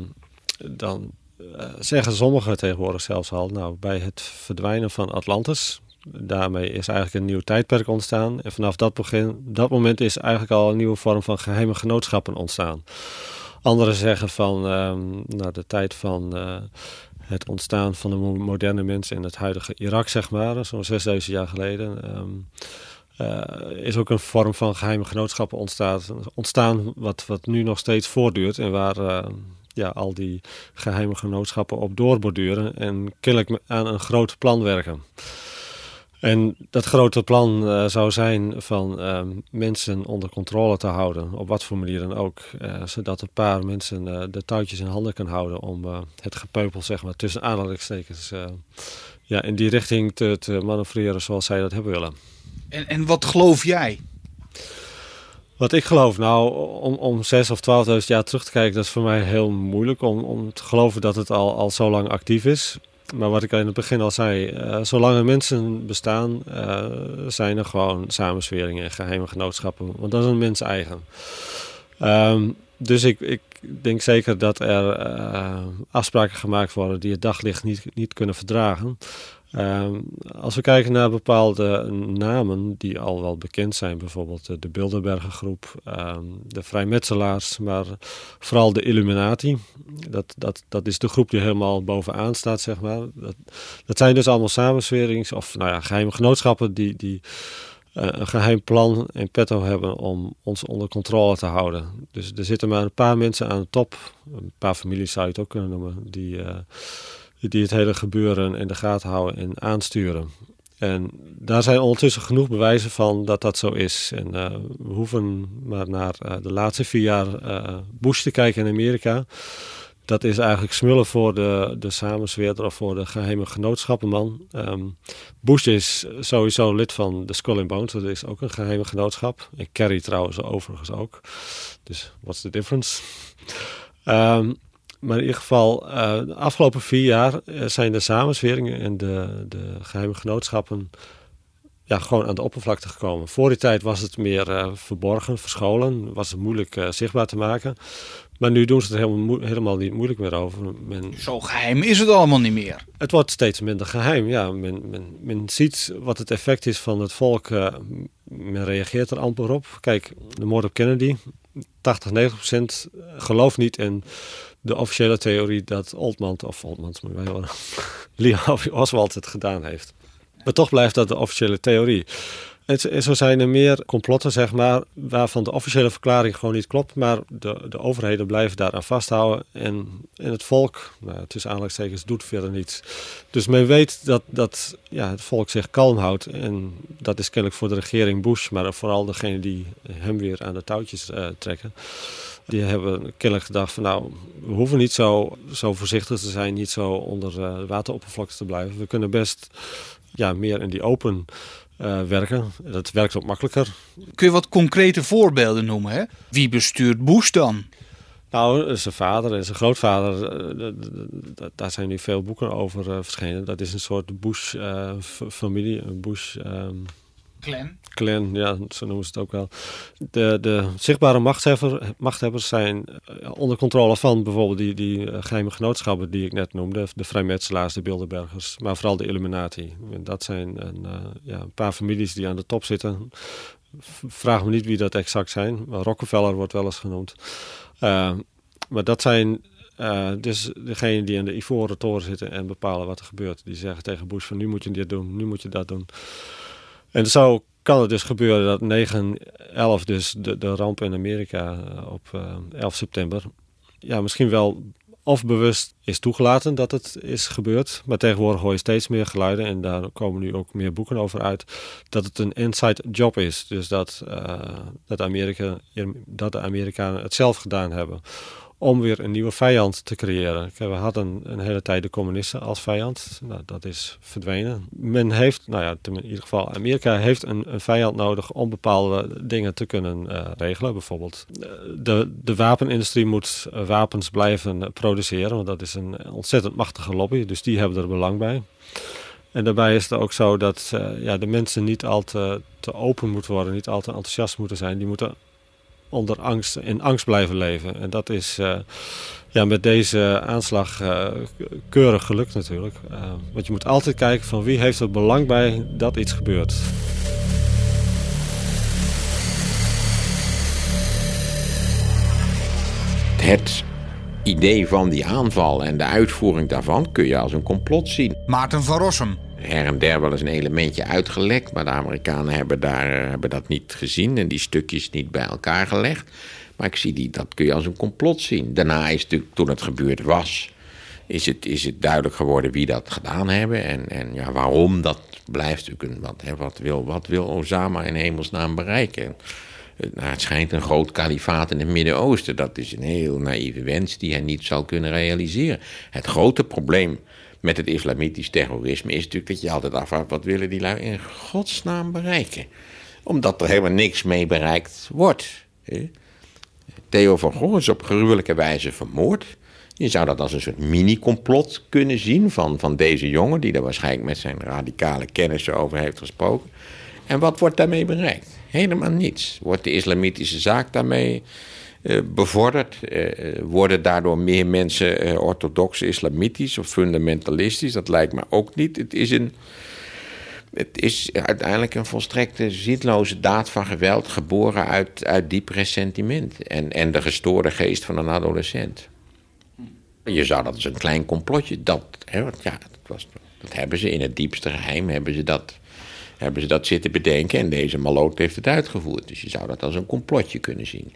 dan eh, zeggen sommigen tegenwoordig zelfs al, nou, bij het verdwijnen van Atlantis, daarmee is eigenlijk een nieuw tijdperk ontstaan. En vanaf dat, begin, dat moment is eigenlijk al een nieuwe vorm van geheime genootschappen ontstaan. Anderen zeggen van ehm, nou, de tijd van het ontstaan van de mo- moderne mens in het huidige Irak, zeg maar, zo'n 6000 jaar geleden. ehm, eh, is ook een vorm van geheime genootschappen ontstaan, ontstaan wat, wat nu nog steeds voortduurt en waar eh, ja, al die geheime genootschappen op doorborduren en kennelijk aan een groot plan werken. En dat grote plan eh, zou zijn van mensen onder controle te houden, op wat voor manier dan ook. zodat een paar mensen de touwtjes in handen kan houden om het gepeupel, zeg maar, tussen aanhalingstekens, ja, in die richting te, te manoeuvreren zoals zij dat hebben willen. En, en wat geloof jij? Wat ik geloof, nou, om, om 6 of 12.000 jaar terug te kijken, dat is voor mij heel moeilijk om, om te geloven dat het al, al zo lang actief is. Maar wat ik in het begin al zei, eh, zolang er mensen bestaan, eh, zijn er gewoon samensweringen en geheime genootschappen. Want dat is een mens eigen. Ehm, dus ik, ik denk zeker dat er eh, afspraken gemaakt worden die het daglicht niet, niet kunnen verdragen. Ehm, als we kijken naar bepaalde namen die al wel bekend zijn, bijvoorbeeld de, de Bilderberger groep, ehm, de vrijmetselaars, maar vooral de Illuminati. Dat, dat, dat is de groep die helemaal bovenaan staat, zeg maar. Dat, dat zijn dus allemaal samenswerings- of nou ja, geheime genootschappen die, die eh, een geheim plan in petto hebben om ons onder controle te houden. Dus er zitten maar een paar mensen aan de top, een paar families zou je het ook kunnen noemen, die, eh, die het hele gebeuren in de gaten houden en aansturen. En daar zijn ondertussen genoeg bewijzen van dat dat zo is. En eh, we hoeven maar naar eh, de laatste vier jaar eh, Bush te kijken in Amerika. Dat is eigenlijk smullen voor de, de samenzweerder of voor de geheime genootschappenman. Um, Bush is sowieso lid van de Skull and Bones. Dat is ook een geheime genootschap. En Kerry trouwens overigens ook. Dus what's the difference? Um, maar in ieder geval, uh, de afgelopen vier jaar eh, zijn de samenzweringen en de, de geheime genootschappen ja, gewoon aan de oppervlakte gekomen. Voor die tijd was het meer uh, verborgen, verscholen, was het moeilijk uh, zichtbaar te maken. Maar nu doen ze het helemaal, helemaal niet moeilijk meer over. Men, Zo geheim is het allemaal niet meer. Het wordt steeds minder geheim, ja. Men, men, men ziet wat het effect is van het volk. Uh, men reageert er amper op. Kijk, de moord op Kennedy. 80, 90 procent gelooft niet in de officiële theorie dat Oldman, of Oldman, Lee Oswald het gedaan heeft. Maar toch blijft dat de officiële theorie. En zo zijn er meer complotten, zeg maar, waarvan de officiële verklaring gewoon niet klopt. Maar de, de overheden blijven daaraan vasthouden. En, en het volk, nou, tussen aanleidingstekens, doet verder niets. Dus men weet dat, dat ja, het volk zich kalm houdt. En dat is kennelijk voor de regering Bush, maar vooral degene die hem weer aan de touwtjes uh, trekken. Die hebben kennelijk gedacht van nou, we hoeven niet zo, zo voorzichtig te zijn, niet zo onder uh, wateroppervlakte te blijven. We kunnen best ja, meer in die open uh, werken. Dat werkt ook makkelijker. Kun je wat concrete voorbeelden noemen? Hè? Wie bestuurt Bush dan? Nou, zijn vader en zijn grootvader, uh, daar zijn nu veel boeken over verschenen. Dat is een soort Bush-familie, een Bush... Um, Clan. Clan, ja, zo noemen ze het ook wel. De, de zichtbare machthebber, machthebbers zijn eh, onder controle van bijvoorbeeld die, die eh, geheime genootschappen die ik net noemde. De vrijmetselaars, de Bilderbergers, maar vooral de Illuminati. Dat zijn een, uh, ja, een paar families die aan de top zitten. Vraag me niet wie dat exact zijn. Maar Rockefeller wordt wel eens genoemd. Maar dat zijn dus degenen die aan de ivoren toren zitten en bepalen wat er gebeurt. Die zeggen tegen Bush van nu moet je dit doen, nu moet je dat doen. En zo kan het dus gebeuren dat 9-11, dus de, de ramp in Amerika eh, op uh, eh, 11 september, ja, misschien wel of bewust is toegelaten dat het is gebeurd. Maar tegenwoordig hoor je steeds meer geluiden, en daar komen nu ook meer boeken over uit, dat het een inside job is. Dus dat, uh, dat, Amerika, dat de Amerikanen het zelf gedaan hebben om weer een nieuwe vijand te creëren. We hadden een hele tijd de communisten als vijand. Nou, dat is verdwenen. Men heeft, nou ja, in ieder geval Amerika heeft een, een vijand nodig om bepaalde dingen te kunnen uh, regelen. Bijvoorbeeld eh, de, de wapenindustrie moet uh, wapens blijven produceren, want dat is een ontzettend machtige lobby. Dus die hebben er belang bij. En daarbij is het ook zo dat ja, de mensen niet al te, te open moeten worden, niet al te enthousiast moeten zijn. Die moeten onder angst, in angst blijven leven. En dat is uh, ja, met deze aanslag uh, keurig gelukt natuurlijk. Uh, want je moet altijd kijken van wie heeft er belang bij dat iets gebeurt. Het idee van die aanval en de uitvoering daarvan kun je als een complot zien. Maarten van Rossum her en der wel eens een elementje uitgelekt. Maar de Amerikanen hebben, daar, eh, hebben dat niet gezien en die stukjes niet bij elkaar gelegd. Maar ik zie die, dat kun je als een complot zien. Daarna is natuurlijk, toen het gebeurd was, is het, is het duidelijk geworden wie dat gedaan hebben. En, en ja, waarom, dat blijft natuurlijk een. Wat, hè, wat, wil, wat wil Osama in hemelsnaam bereiken? Nou, het schijnt een groot kalifaat in het Midden-Oosten. Dat is een heel naïeve wens die hij niet zal kunnen realiseren. Het grote probleem met het islamitisch terrorisme is natuurlijk dat je altijd afvraagt: wat willen die lui in godsnaam bereiken? Omdat er helemaal niks mee bereikt wordt. Theo van Gogh is op gruwelijke wijze vermoord. Je zou dat als een soort mini-complot kunnen zien van, van deze jongen, die daar waarschijnlijk met zijn radicale kennissen over heeft gesproken. En wat wordt daarmee bereikt? Helemaal niets. Wordt de islamitische zaak daarmee bevorderd? Uh, worden daardoor meer mensen orthodox, islamitisch of fundamentalistisch? Dat lijkt me ook niet. Het is, een, het is uiteindelijk een volstrekte zitloze daad van geweld, geboren uit, uit diep ressentiment en, en de gestoorde geest van een adolescent. Je zou dat als een klein complotje, dat, hè, want ja, dat, was, dat hebben ze in het diepste geheim, hebben ze dat hebben ze dat zitten bedenken en deze maloot heeft het uitgevoerd. Dus je zou dat als een complotje kunnen zien.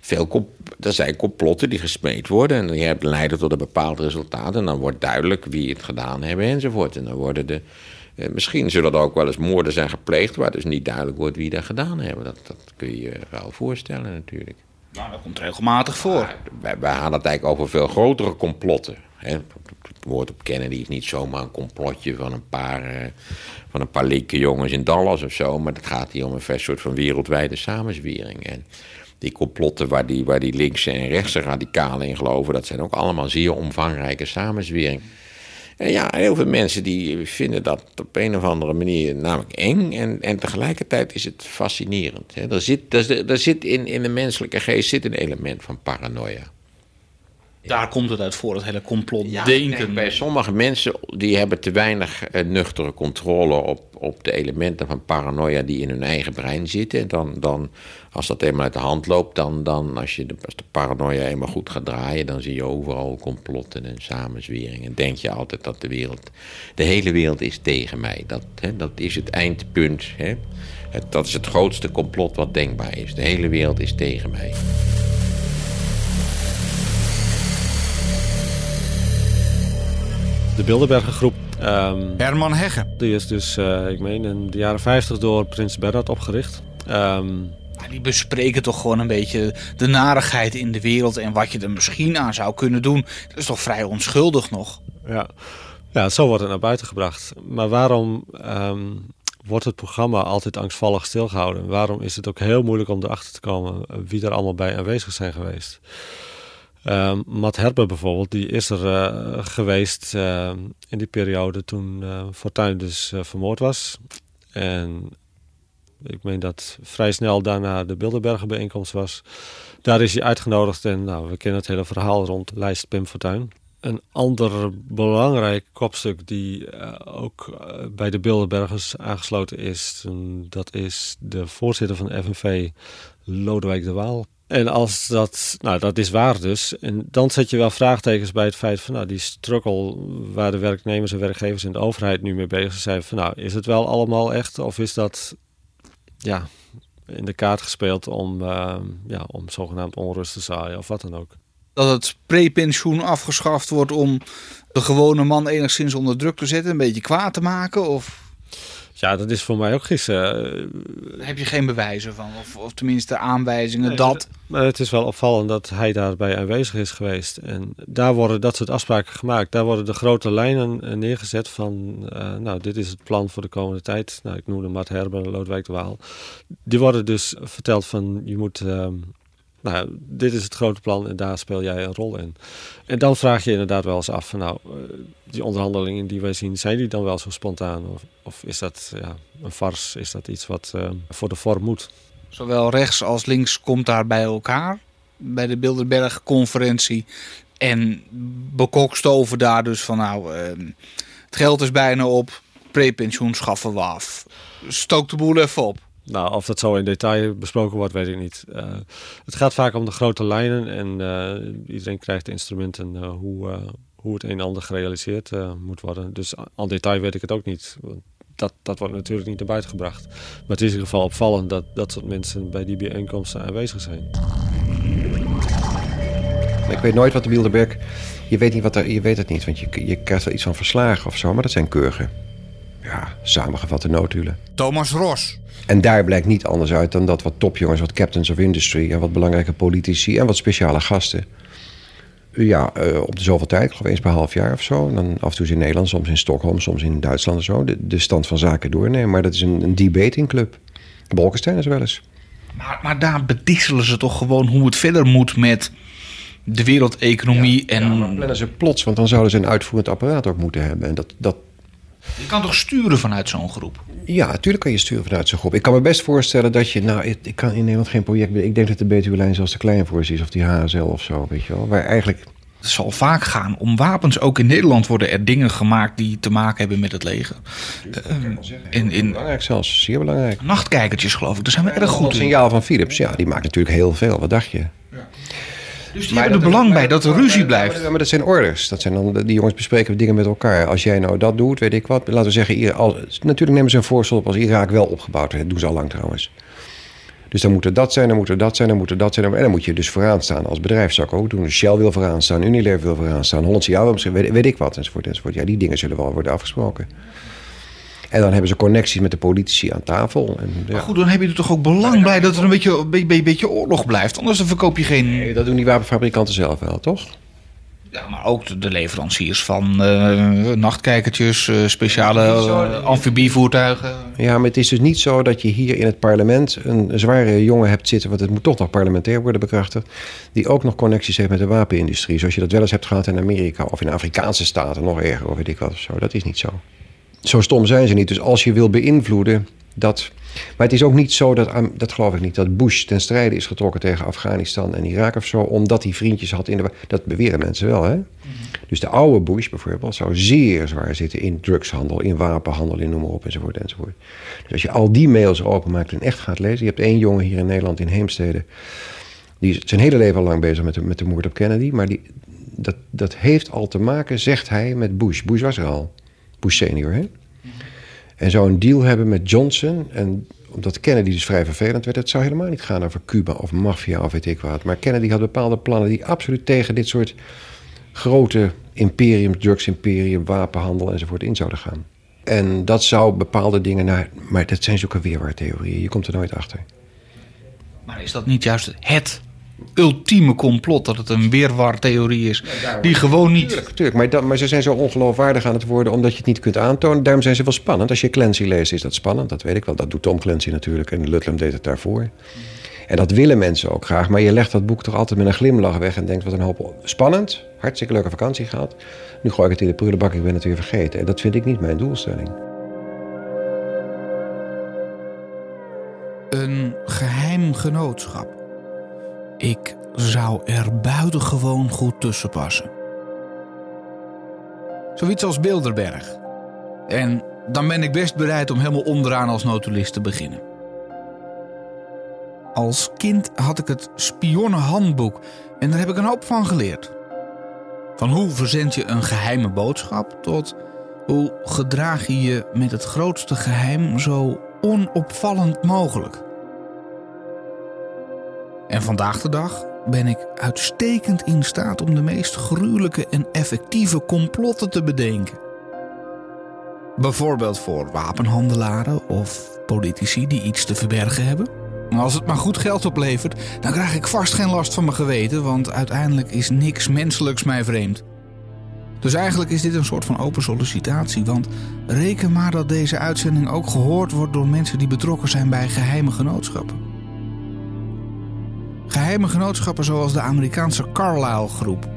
Veel er zijn complotten die gesmeed worden en die leiden tot een bepaald resultaat. En dan wordt duidelijk wie het gedaan hebben enzovoort. En dan worden de. Eh, misschien zullen er ook wel eens moorden zijn gepleegd waar dus niet duidelijk wordt wie dat gedaan hebben. Dat, dat kun je je wel voorstellen natuurlijk. Nou, dat komt regelmatig voor. Wij, wij hadden het eigenlijk over veel grotere complotten. Hè. Het woord op Kennedy is niet zomaar een complotje van een paar, eh, van een paar linker jongens in Dallas of zo. Maar het gaat hier om een soort van wereldwijde samenzwering. En die complotten waar die, waar die linkse en rechtse radicalen in geloven, dat zijn ook allemaal zeer omvangrijke samenzweringen. En ja, heel veel mensen die vinden dat op een of andere manier namelijk eng. En, en tegelijkertijd is het fascinerend. Hè. Er zit, er, zit in, in de menselijke geest zit een element van paranoia. Daar komt het uit voor, het hele complotdenken. bij sommige mensen die hebben te weinig uh, nuchtere controle op, op de elementen van paranoia die in hun eigen brein zitten. En dan, dan, als dat eenmaal uit de hand loopt, dan, dan als, je de, als de paranoia eenmaal goed gaat draaien, dan zie je overal complotten en samenzweringen. Denk je altijd dat de wereld, de hele wereld is tegen mij. Dat, hè, dat is het eindpunt. Hè. Het, dat is het grootste complot wat denkbaar is. De hele wereld is tegen mij. De Bilderberger groep. Um, Herman Hegge. Die is dus, uh, ik meen, in de jaren 50 door Prins Bernhard opgericht. Um, die bespreken toch gewoon een beetje de narigheid in de wereld en wat je er misschien aan zou kunnen doen. Dat is toch vrij onschuldig nog? Ja, ja zo wordt het naar buiten gebracht. Maar waarom um, wordt het programma altijd angstvallig stilgehouden? Waarom is het ook heel moeilijk om erachter te komen wie er allemaal bij aanwezig zijn geweest? Um, Matt bijvoorbeeld, die is er uh, geweest uh, in die periode toen uh, Fortuyn dus vermoord was. En ik meen dat vrij snel daarna de Bilderberger bijeenkomst was. Daar is hij uitgenodigd en nou, we kennen het hele verhaal rond lijst Pim Fortuyn. Een ander belangrijk kopstuk die ook bij de Bilderbergers aangesloten is, dat is de voorzitter van de FNV, Lodewijk de Waal. En als dat, nou dat is waar dus. En dan zet je wel vraagtekens bij het feit van nou die struggle waar de werknemers en werkgevers in de overheid nu mee bezig zijn. Van nou, is het wel allemaal echt of is dat ja, in de kaart gespeeld om, uh, ja, om zogenaamd onrust te zaaien of wat dan ook. Dat het prepensioen afgeschaft wordt om de gewone man enigszins onder druk te zetten, een beetje kwaad te maken? Of ja, dat is voor mij ook gissen. heb je geen bewijzen van? Of, of tenminste aanwijzingen nee, dat? Maar het is wel opvallend dat hij daarbij aanwezig is geweest. En daar worden dat soort afspraken gemaakt. Daar worden de grote lijnen eh, neergezet van... Uh, nou, dit is het plan voor de komende tijd. Nou, ik noemde Mart Herber en Lodewijk de Waal. Die worden dus verteld van... je moet... Uh, nou, dit is het grote plan en daar speel jij een rol in. En dan vraag je inderdaad wel eens af van nou, die onderhandelingen die wij zien, zijn die dan wel zo spontaan? Of, is dat ja, een fars? Is dat iets wat uh, voor de vorm moet? Zowel rechts als links komt daar bij elkaar bij de Bilderberg-conferentie. En bekokstoven daar dus van nou, uh, het geld is bijna op, prepensioen schaffen we af. Stook de boel even op. Nou, of dat zo in detail besproken wordt, weet ik niet. Uh, het gaat vaak om de grote lijnen en uh, iedereen krijgt instrumenten uh, hoe, hoe het een en ander gerealiseerd moet worden. Dus al detail weet ik het ook niet. Dat, dat wordt natuurlijk niet naar buiten gebracht. Maar het is in ieder geval opvallend dat dat soort mensen bij die bijeenkomsten aanwezig zijn. Ik weet nooit wat de Bilderberg... Je weet, niet wat er, je weet het niet, want je, je krijgt wel iets van verslagen of zo, maar dat zijn keurige ja, samengevatte notulen. Thomas Ros. En daar blijkt niet anders uit dan dat wat topjongens, wat captains of industry... en wat belangrijke politici en wat speciale gasten... ja, uh, op de zoveel tijd, geloof eens per half jaar of zo... en dan af en toe in Nederland, soms in Stockholm, soms in Duitsland en zo... de, de stand van zaken doornemen. Maar dat is een, een debatingclub. Bolkestein is wel eens. Maar, maar daar bedisselen ze toch gewoon hoe het verder moet met de wereldeconomie ja, en... Ja, maar plannen ze plots, want dan zouden ze een uitvoerend apparaat ook moeten hebben. En dat, dat, je kan toch sturen vanuit zo'n groep? Ja, natuurlijk kan je sturen vanuit zo'n groep. Ik kan me best voorstellen dat je... Nou, ik, kan in Nederland geen project... Ik denk dat de Betuwe-lijn zelfs te klein voor is. Of die HSL of zo, weet je wel. Waar eigenlijk... Het zal vaak gaan om wapens. Ook in Nederland worden er dingen gemaakt die te maken hebben met het leger. Uh, in, in, belangrijk zelfs, zeer belangrijk. Nachtkijkertjes geloof ik, daar zijn we erg goed in. Het signaal van Philips, ja, die maakt natuurlijk heel veel. Wat dacht je? Dus die maar hebben er belang bij dat er ruzie blijft. Maar, dat zijn orders. Dat zijn dan, die jongens bespreken dingen met elkaar. Als jij nou dat doet, weet ik wat. Laten we zeggen, natuurlijk nemen ze een voorstel op als Irak wel opgebouwd. Dat doen ze al lang trouwens. Dus dan moet er dat zijn, dan moet er dat zijn, dan moet er dat zijn. En dan moet je dus vooraan staan als bedrijf. Zou ik ook doen. Shell wil vooraan staan, Unilever wil vooraan staan, Hollandse Jouw, weet, weet ik wat, enzovoort, enzovoort. Ja, die dingen zullen wel worden afgesproken. En dan hebben ze connecties met de politici aan tafel. En, ja. Maar goed, dan heb je er toch ook belang bij dat er een beetje, een beetje, oorlog blijft. Anders dan verkoop je geen... Nee, dat doen die wapenfabrikanten zelf wel, toch? Ja, maar ook de- de leveranciers van eh, nachtkijkertjes, eh, speciale eh, amfibievoertuigen. Ja, maar het is dus niet zo dat je hier in het parlement een zware jongen hebt zitten, want het moet toch nog parlementair worden bekrachtigd, die ook nog connecties heeft met de wapenindustrie, zoals je dat wel eens hebt gehad in Amerika of in Afrikaanse staten, nog erger of weet ik wat of zo. Dat is niet zo. Zo stom zijn ze niet. Dus als je wil beïnvloeden, dat. Maar het is ook niet zo dat, dat geloof ik niet, dat Bush ten strijde is getrokken tegen Afghanistan en Irak of zo, omdat hij vriendjes had in de. Dat beweren mensen wel, hè? Dus de oude Bush bijvoorbeeld zou zeer zwaar zitten in drugshandel, in wapenhandel, in noem maar op enzovoort enzovoort. Dus als je al die mails openmaakt en echt gaat lezen. Je hebt één jongen hier in Nederland in Heemstede. Die is zijn hele leven al lang bezig met de, met de moord op Kennedy. Maar die, dat, dat heeft al te maken, zegt hij, met Bush. Bush was er al. Bush senior, hè? En zou een deal hebben met Johnson. En omdat Kennedy dus vrij vervelend werd, het zou helemaal niet gaan over Cuba of maffia of weet ik wat. Maar Kennedy had bepaalde plannen die absoluut tegen dit soort grote imperium, drugsimperium, wapenhandel enzovoort in zouden gaan. En dat zou bepaalde dingen naar. Maar dat zijn zulke weerwaartheorieën. Je komt er nooit achter. Maar is dat niet juist het ultieme complot dat het een weerwartheorie is? Die gewoon niet... Tuurlijk, tuurlijk. Maar, dat, maar ze zijn zo ongeloofwaardig aan het worden omdat je het niet kunt aantonen. Daarom zijn ze wel spannend. Als je Clancy leest, is dat spannend. Dat weet ik wel. Dat doet Tom Clancy natuurlijk. En Ludlam deed het daarvoor. En dat willen mensen ook graag. Maar je legt dat boek toch altijd met een glimlach weg en denkt: wat een hoop spannend. Hartstikke leuke vakantie gehad. Nu gooi ik het in de prullenbak, ik ben het weer vergeten. En dat vind ik niet mijn doelstelling. Een geheim genootschap. Ik zou er buitengewoon goed tussen passen. Zoiets als Bilderberg. En dan ben ik best bereid om helemaal onderaan als notulist te beginnen. Als kind had ik het spionnenhandboek en daar heb ik een hoop van geleerd. Van hoe verzend je een geheime boodschap tot hoe gedraag je je met het grootste geheim zo onopvallend mogelijk. En vandaag de dag ben ik uitstekend in staat om de meest gruwelijke en effectieve complotten te bedenken. Bijvoorbeeld voor wapenhandelaren of politici die iets te verbergen hebben. Maar als het maar goed geld oplevert, dan krijg ik vast geen last van mijn geweten, want uiteindelijk is niks menselijks mij vreemd. Dus eigenlijk is dit een soort van open sollicitatie, want reken maar dat deze uitzending ook gehoord wordt door mensen die betrokken zijn bij geheime genootschappen. Geheime genootschappen zoals de Amerikaanse Carlyle Groep.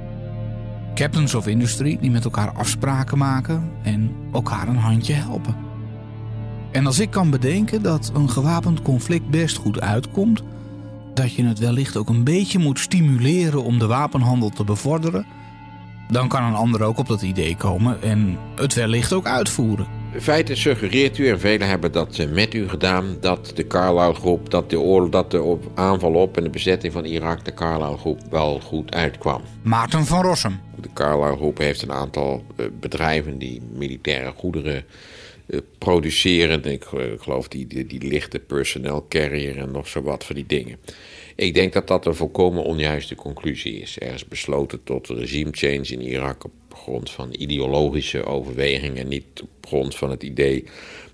Captains of Industry die met elkaar afspraken maken en elkaar een handje helpen. En als ik kan bedenken dat een gewapend conflict best goed uitkomt, dat je het wellicht ook een beetje moet stimuleren om de wapenhandel te bevorderen, dan kan een ander ook op dat idee komen en het wellicht ook uitvoeren. In feite suggereert u, en velen hebben dat eh, met u gedaan, dat de Carlyle-groep, dat de, oorlog, dat de op- aanval op en de bezetting van Irak de Carlyle-groep wel goed uitkwam. Maarten van Rossum. De Carlyle-groep heeft een aantal eh, bedrijven die militaire goederen eh, produceren. Ik, geloof die, die, die lichte personnel carrier en nog zo wat van die dingen. Ik denk dat dat een volkomen onjuiste conclusie is. Er is besloten tot regime change in Irak op grond van ideologische overwegingen en niet op grond van het idee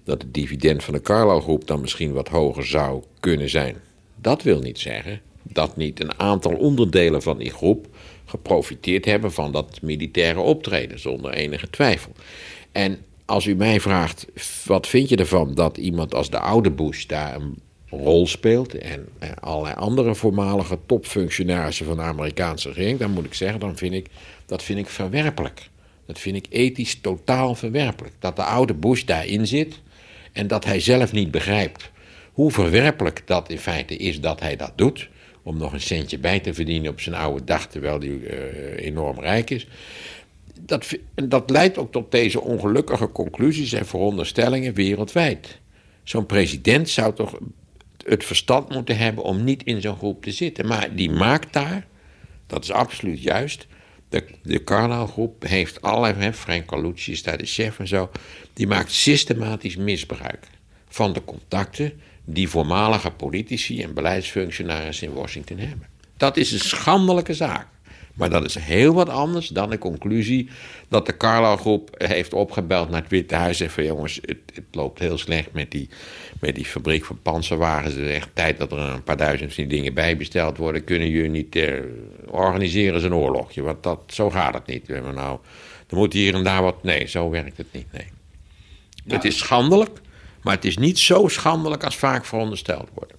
dat het dividend van de Carlyle-groep dan misschien wat hoger zou kunnen zijn. Dat wil niet zeggen dat niet een aantal onderdelen van die groep geprofiteerd hebben van dat militaire optreden, zonder enige twijfel. En als u mij vraagt, wat vind je ervan dat iemand als de oude Bush daar een rol speelt en eh, allerlei andere voormalige topfunctionarissen van de Amerikaanse regering, dan moet ik zeggen, dan vind ik, dat vind ik verwerpelijk. Dat vind ik ethisch totaal verwerpelijk. Dat de oude Bush daarin zit en dat hij zelf niet begrijpt hoe verwerpelijk dat in feite is dat hij dat doet. Om nog een centje bij te verdienen op zijn oude dag terwijl hij eh, enorm rijk is. Dat, dat leidt ook tot deze ongelukkige conclusies en veronderstellingen wereldwijd. Zo'n president zou toch het verstand moeten hebben om niet in zo'n groep te zitten. Maar die maakt daar, dat is absoluut juist. De, de Carlyle-groep heeft allerlei, Frank Carlucci is daar de chef en zo. Die maakt systematisch misbruik van de contacten die voormalige politici en beleidsfunctionarissen in Washington hebben. Dat is een schandelijke zaak. Maar dat is heel wat anders dan de conclusie dat de Carlo-groep heeft opgebeld naar het Witte Huis. En van jongens, het, het, loopt heel slecht met die, met die fabriek van panzerwagens. Het is echt tijd dat er een paar duizend van die dingen bijbesteld worden. Kunnen jullie niet eh, organiseren een oorlogje? Want dat, zo gaat het niet. We hebben nou, er moet hier en daar wat... Nee, zo werkt het niet, nee. Het is schandelijk, maar het is niet zo schandelijk als vaak verondersteld wordt.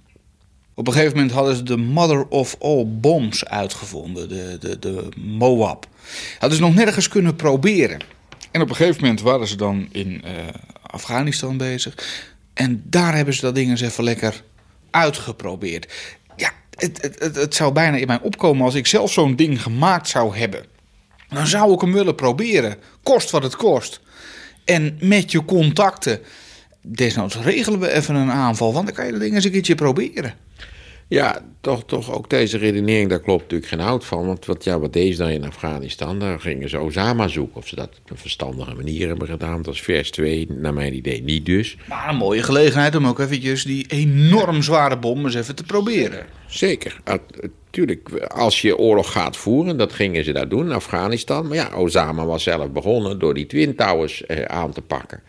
Op een gegeven moment hadden ze de Mother of All Bombs uitgevonden, de, de, de Moab. Hadden ze nog nergens kunnen proberen. En op een gegeven moment waren ze dan in uh, Afghanistan bezig. En daar hebben ze dat ding eens even lekker uitgeprobeerd. Ja, het, het, het zou bijna in mij opkomen als ik zelf zo'n ding gemaakt zou hebben. Dan zou ik hem willen proberen, kost wat het kost. En met je contacten, desnoods regelen we even een aanval, want dan kan je dat ding eens een keertje proberen. Ja, toch, toch ook deze redenering, daar klopt natuurlijk geen hout van. Want wat, ja, wat deze dan in Afghanistan, daar gingen ze Osama zoeken. Of ze dat op een verstandige manier hebben gedaan. Dat is vers 2, naar mijn idee niet dus. Maar een mooie gelegenheid om ook eventjes die enorm zware bom eens even te proberen. Zeker. Natuurlijk, als je oorlog gaat voeren, dat gingen ze daar doen in Afghanistan. Maar ja, Osama was zelf begonnen door die Twin Towers eh, aan te pakken.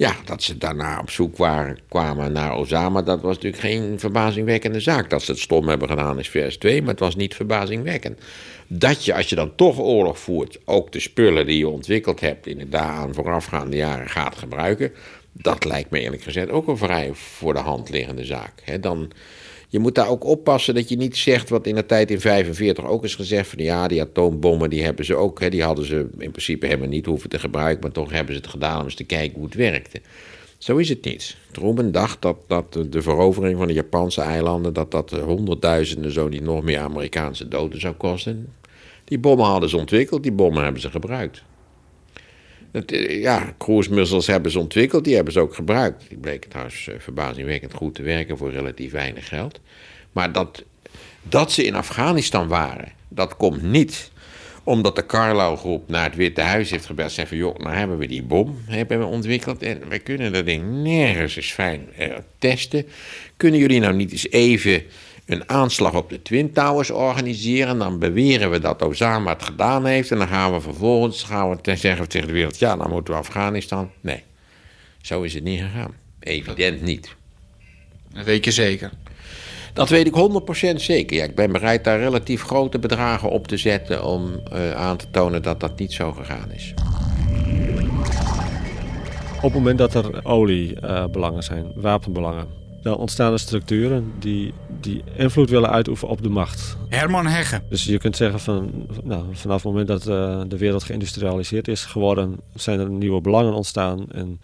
Ja, dat ze daarna op zoek waren, kwamen naar Osama, dat was natuurlijk geen verbazingwekkende zaak. Dat ze het stom hebben gedaan is vers 2, maar het was niet verbazingwekkend. Dat je, als je dan toch oorlog voert, ook de spullen die je ontwikkeld hebt in de daaraan voorafgaande jaren gaat gebruiken, dat lijkt me eerlijk gezegd ook een vrij voor de hand liggende zaak. dan je moet daar ook oppassen dat je niet zegt wat in de tijd in 45 ook is gezegd van ja, die atoombommen die hebben ze ook, hè, die hadden ze in principe helemaal niet hoeven te gebruiken, maar toch hebben ze het gedaan om eens te kijken hoe het werkte. Zo is het niet. Truman dacht dat, dat de verovering van de Japanse eilanden, dat dat honderdduizenden, zo niet nog meer Amerikaanse doden zou kosten. Die bommen hadden ze ontwikkeld, die bommen hebben ze gebruikt. Eh, ja, cruise hebben ze ontwikkeld, die hebben ze ook gebruikt. Die bleken trouwens eh, verbazingwekkend goed te werken voor relatief weinig geld. Maar dat, dat ze in Afghanistan waren, dat komt niet omdat de Carlo-groep naar het Witte Huis heeft gebeld. Van, joh, nou hebben we die bom hebben we ontwikkeld en we kunnen dat ding nergens eens fijn eh, testen. Kunnen jullie nou niet eens even een aanslag op de Twin Towers organiseren. Dan beweren we dat Osama het gedaan heeft. En dan gaan we vervolgens gaan we zeggen tegen de wereld: ja, dan moeten we Afghanistan. Nee, zo is het niet gegaan. Evident niet. Dat weet je zeker. Dat weet ik 100% zeker. Ja, ik ben bereid daar relatief grote bedragen op te zetten om uh, aan te tonen dat dat niet zo gegaan is. Op het moment dat er oliebelangen uh, zijn, wapenbelangen, dan ontstaan er structuren die, die invloed willen uitoefenen op de macht. Herman Heggen. Dus je kunt zeggen van nou, vanaf het moment dat uh, de wereld geïndustrialiseerd is geworden, zijn er nieuwe belangen ontstaan en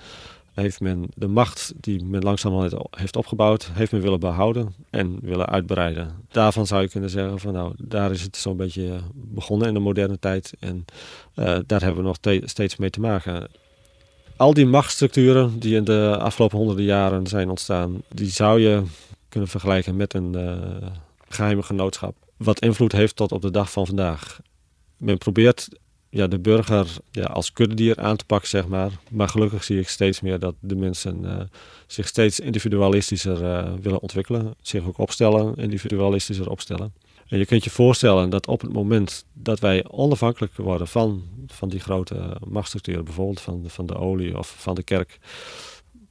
heeft men de macht die men langzaam heeft opgebouwd, heeft men willen behouden en willen uitbreiden. Daarvan zou je kunnen zeggen van nou, daar is het zo'n beetje begonnen in de moderne tijd en uh, daar hebben we nog steeds mee te maken al die machtsstructuren die in de afgelopen honderden jaren zijn ontstaan, die zou je kunnen vergelijken met een uh, geheime genootschap. Wat invloed heeft tot op de dag van vandaag. Men probeert ja, de burger ja, als kuddedier aan te pakken, zeg maar. Maar gelukkig zie ik steeds meer dat de mensen uh, zich steeds individualistischer uh, willen ontwikkelen. Zich ook opstellen, individualistischer opstellen. En je kunt je voorstellen dat op het moment dat wij onafhankelijk worden van, van die grote machtsstructuren, bijvoorbeeld van, van de olie of van de kerk,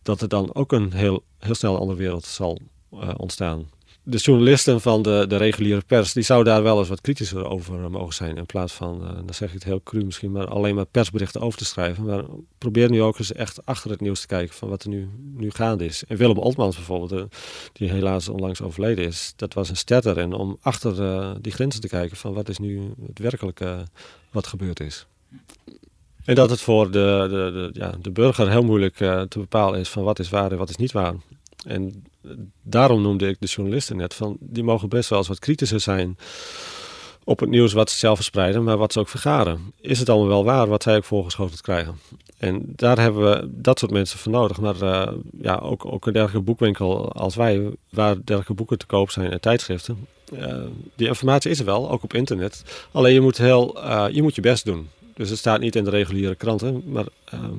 dat er dan ook een heel, heel snel andere wereld zal uh, ontstaan de journalisten van de, de reguliere pers, die zou daar wel eens wat kritischer over mogen zijn. In plaats van, uh, dan zeg ik het heel cru misschien, maar alleen maar persberichten over te schrijven. Maar probeer nu ook eens echt achter het nieuws te kijken van wat er nu, nu gaande is. En Willem Oltmans bijvoorbeeld, uh, die helaas onlangs overleden is, dat was een ster erin om achter die grenzen te kijken van wat is nu het werkelijke wat gebeurd is. En dat het voor de, de, de, ja, de burger heel moeilijk te bepalen is van wat is waar en wat is niet waar. En daarom noemde ik de journalisten net van die mogen best wel eens wat kritischer zijn op het nieuws wat ze zelf verspreiden, maar wat ze ook vergaren. Is het allemaal wel waar wat zij ook voorgeschoteld krijgen? En daar hebben we dat soort mensen voor nodig. Maar uh, ja, ook, ook een dergelijke boekwinkel als wij, waar dergelijke boeken te koop zijn en tijdschriften. Uh, die informatie is er wel, ook op internet. Alleen je moet, heel, uh, je, moet je best doen. Dus het staat niet in de reguliere kranten, maar ehm,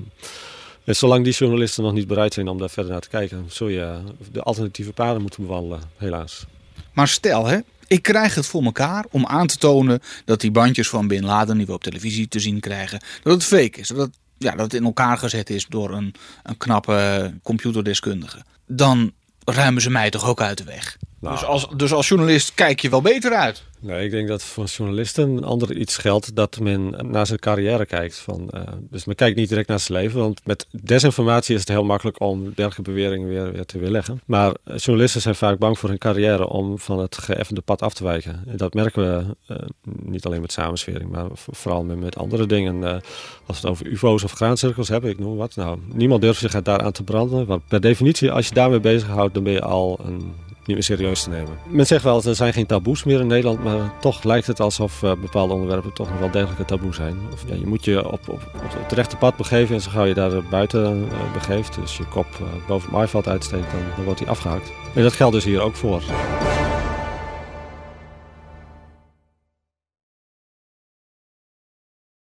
en zolang die journalisten nog niet bereid zijn om daar verder naar te kijken, zul je de alternatieve paden moeten bewandelen, helaas. Maar stel, hè, Ik krijg het voor elkaar om aan te tonen dat die bandjes van Bin Laden die we op televisie te zien krijgen, dat het fake is. Dat het, ja, dat het in elkaar gezet is door een, een knappe computerdeskundige. Dan ruimen ze mij toch ook uit de weg. Nou. Dus, als, dus als journalist kijk je wel beter uit. Nee, ik denk dat voor journalisten een ander iets geldt dat men naar zijn carrière kijkt. Van, eh, dus men kijkt niet direct naar zijn leven, want met desinformatie is het heel makkelijk om dergelijke beweringen weer, weer te weerleggen. Maar eh, journalisten zijn vaak bang voor hun carrière om van het geëffende pad af te wijken. En dat merken we eh, niet alleen met samenswering, maar vooral met, met andere dingen. Uh, als we het over ufo's of graancirkels hebben, ik noem wat. Nou, niemand durft zich daaraan te branden, want per definitie, als je daarmee bezighoudt, dan ben je al een niet meer serieus te nemen. Men zegt wel, er zijn geen taboes meer in Nederland, maar toch lijkt het alsof uh, bepaalde onderwerpen toch nog wel degelijk een taboe zijn. Of, ja, je moet je op, op, op, het rechte pad begeven en zo gauw je daar buiten uh, begeeft, dus je kop uh, boven het maaiveld uitsteekt, dan, dan wordt hij afgehaakt. En dat geldt dus hier ook voor.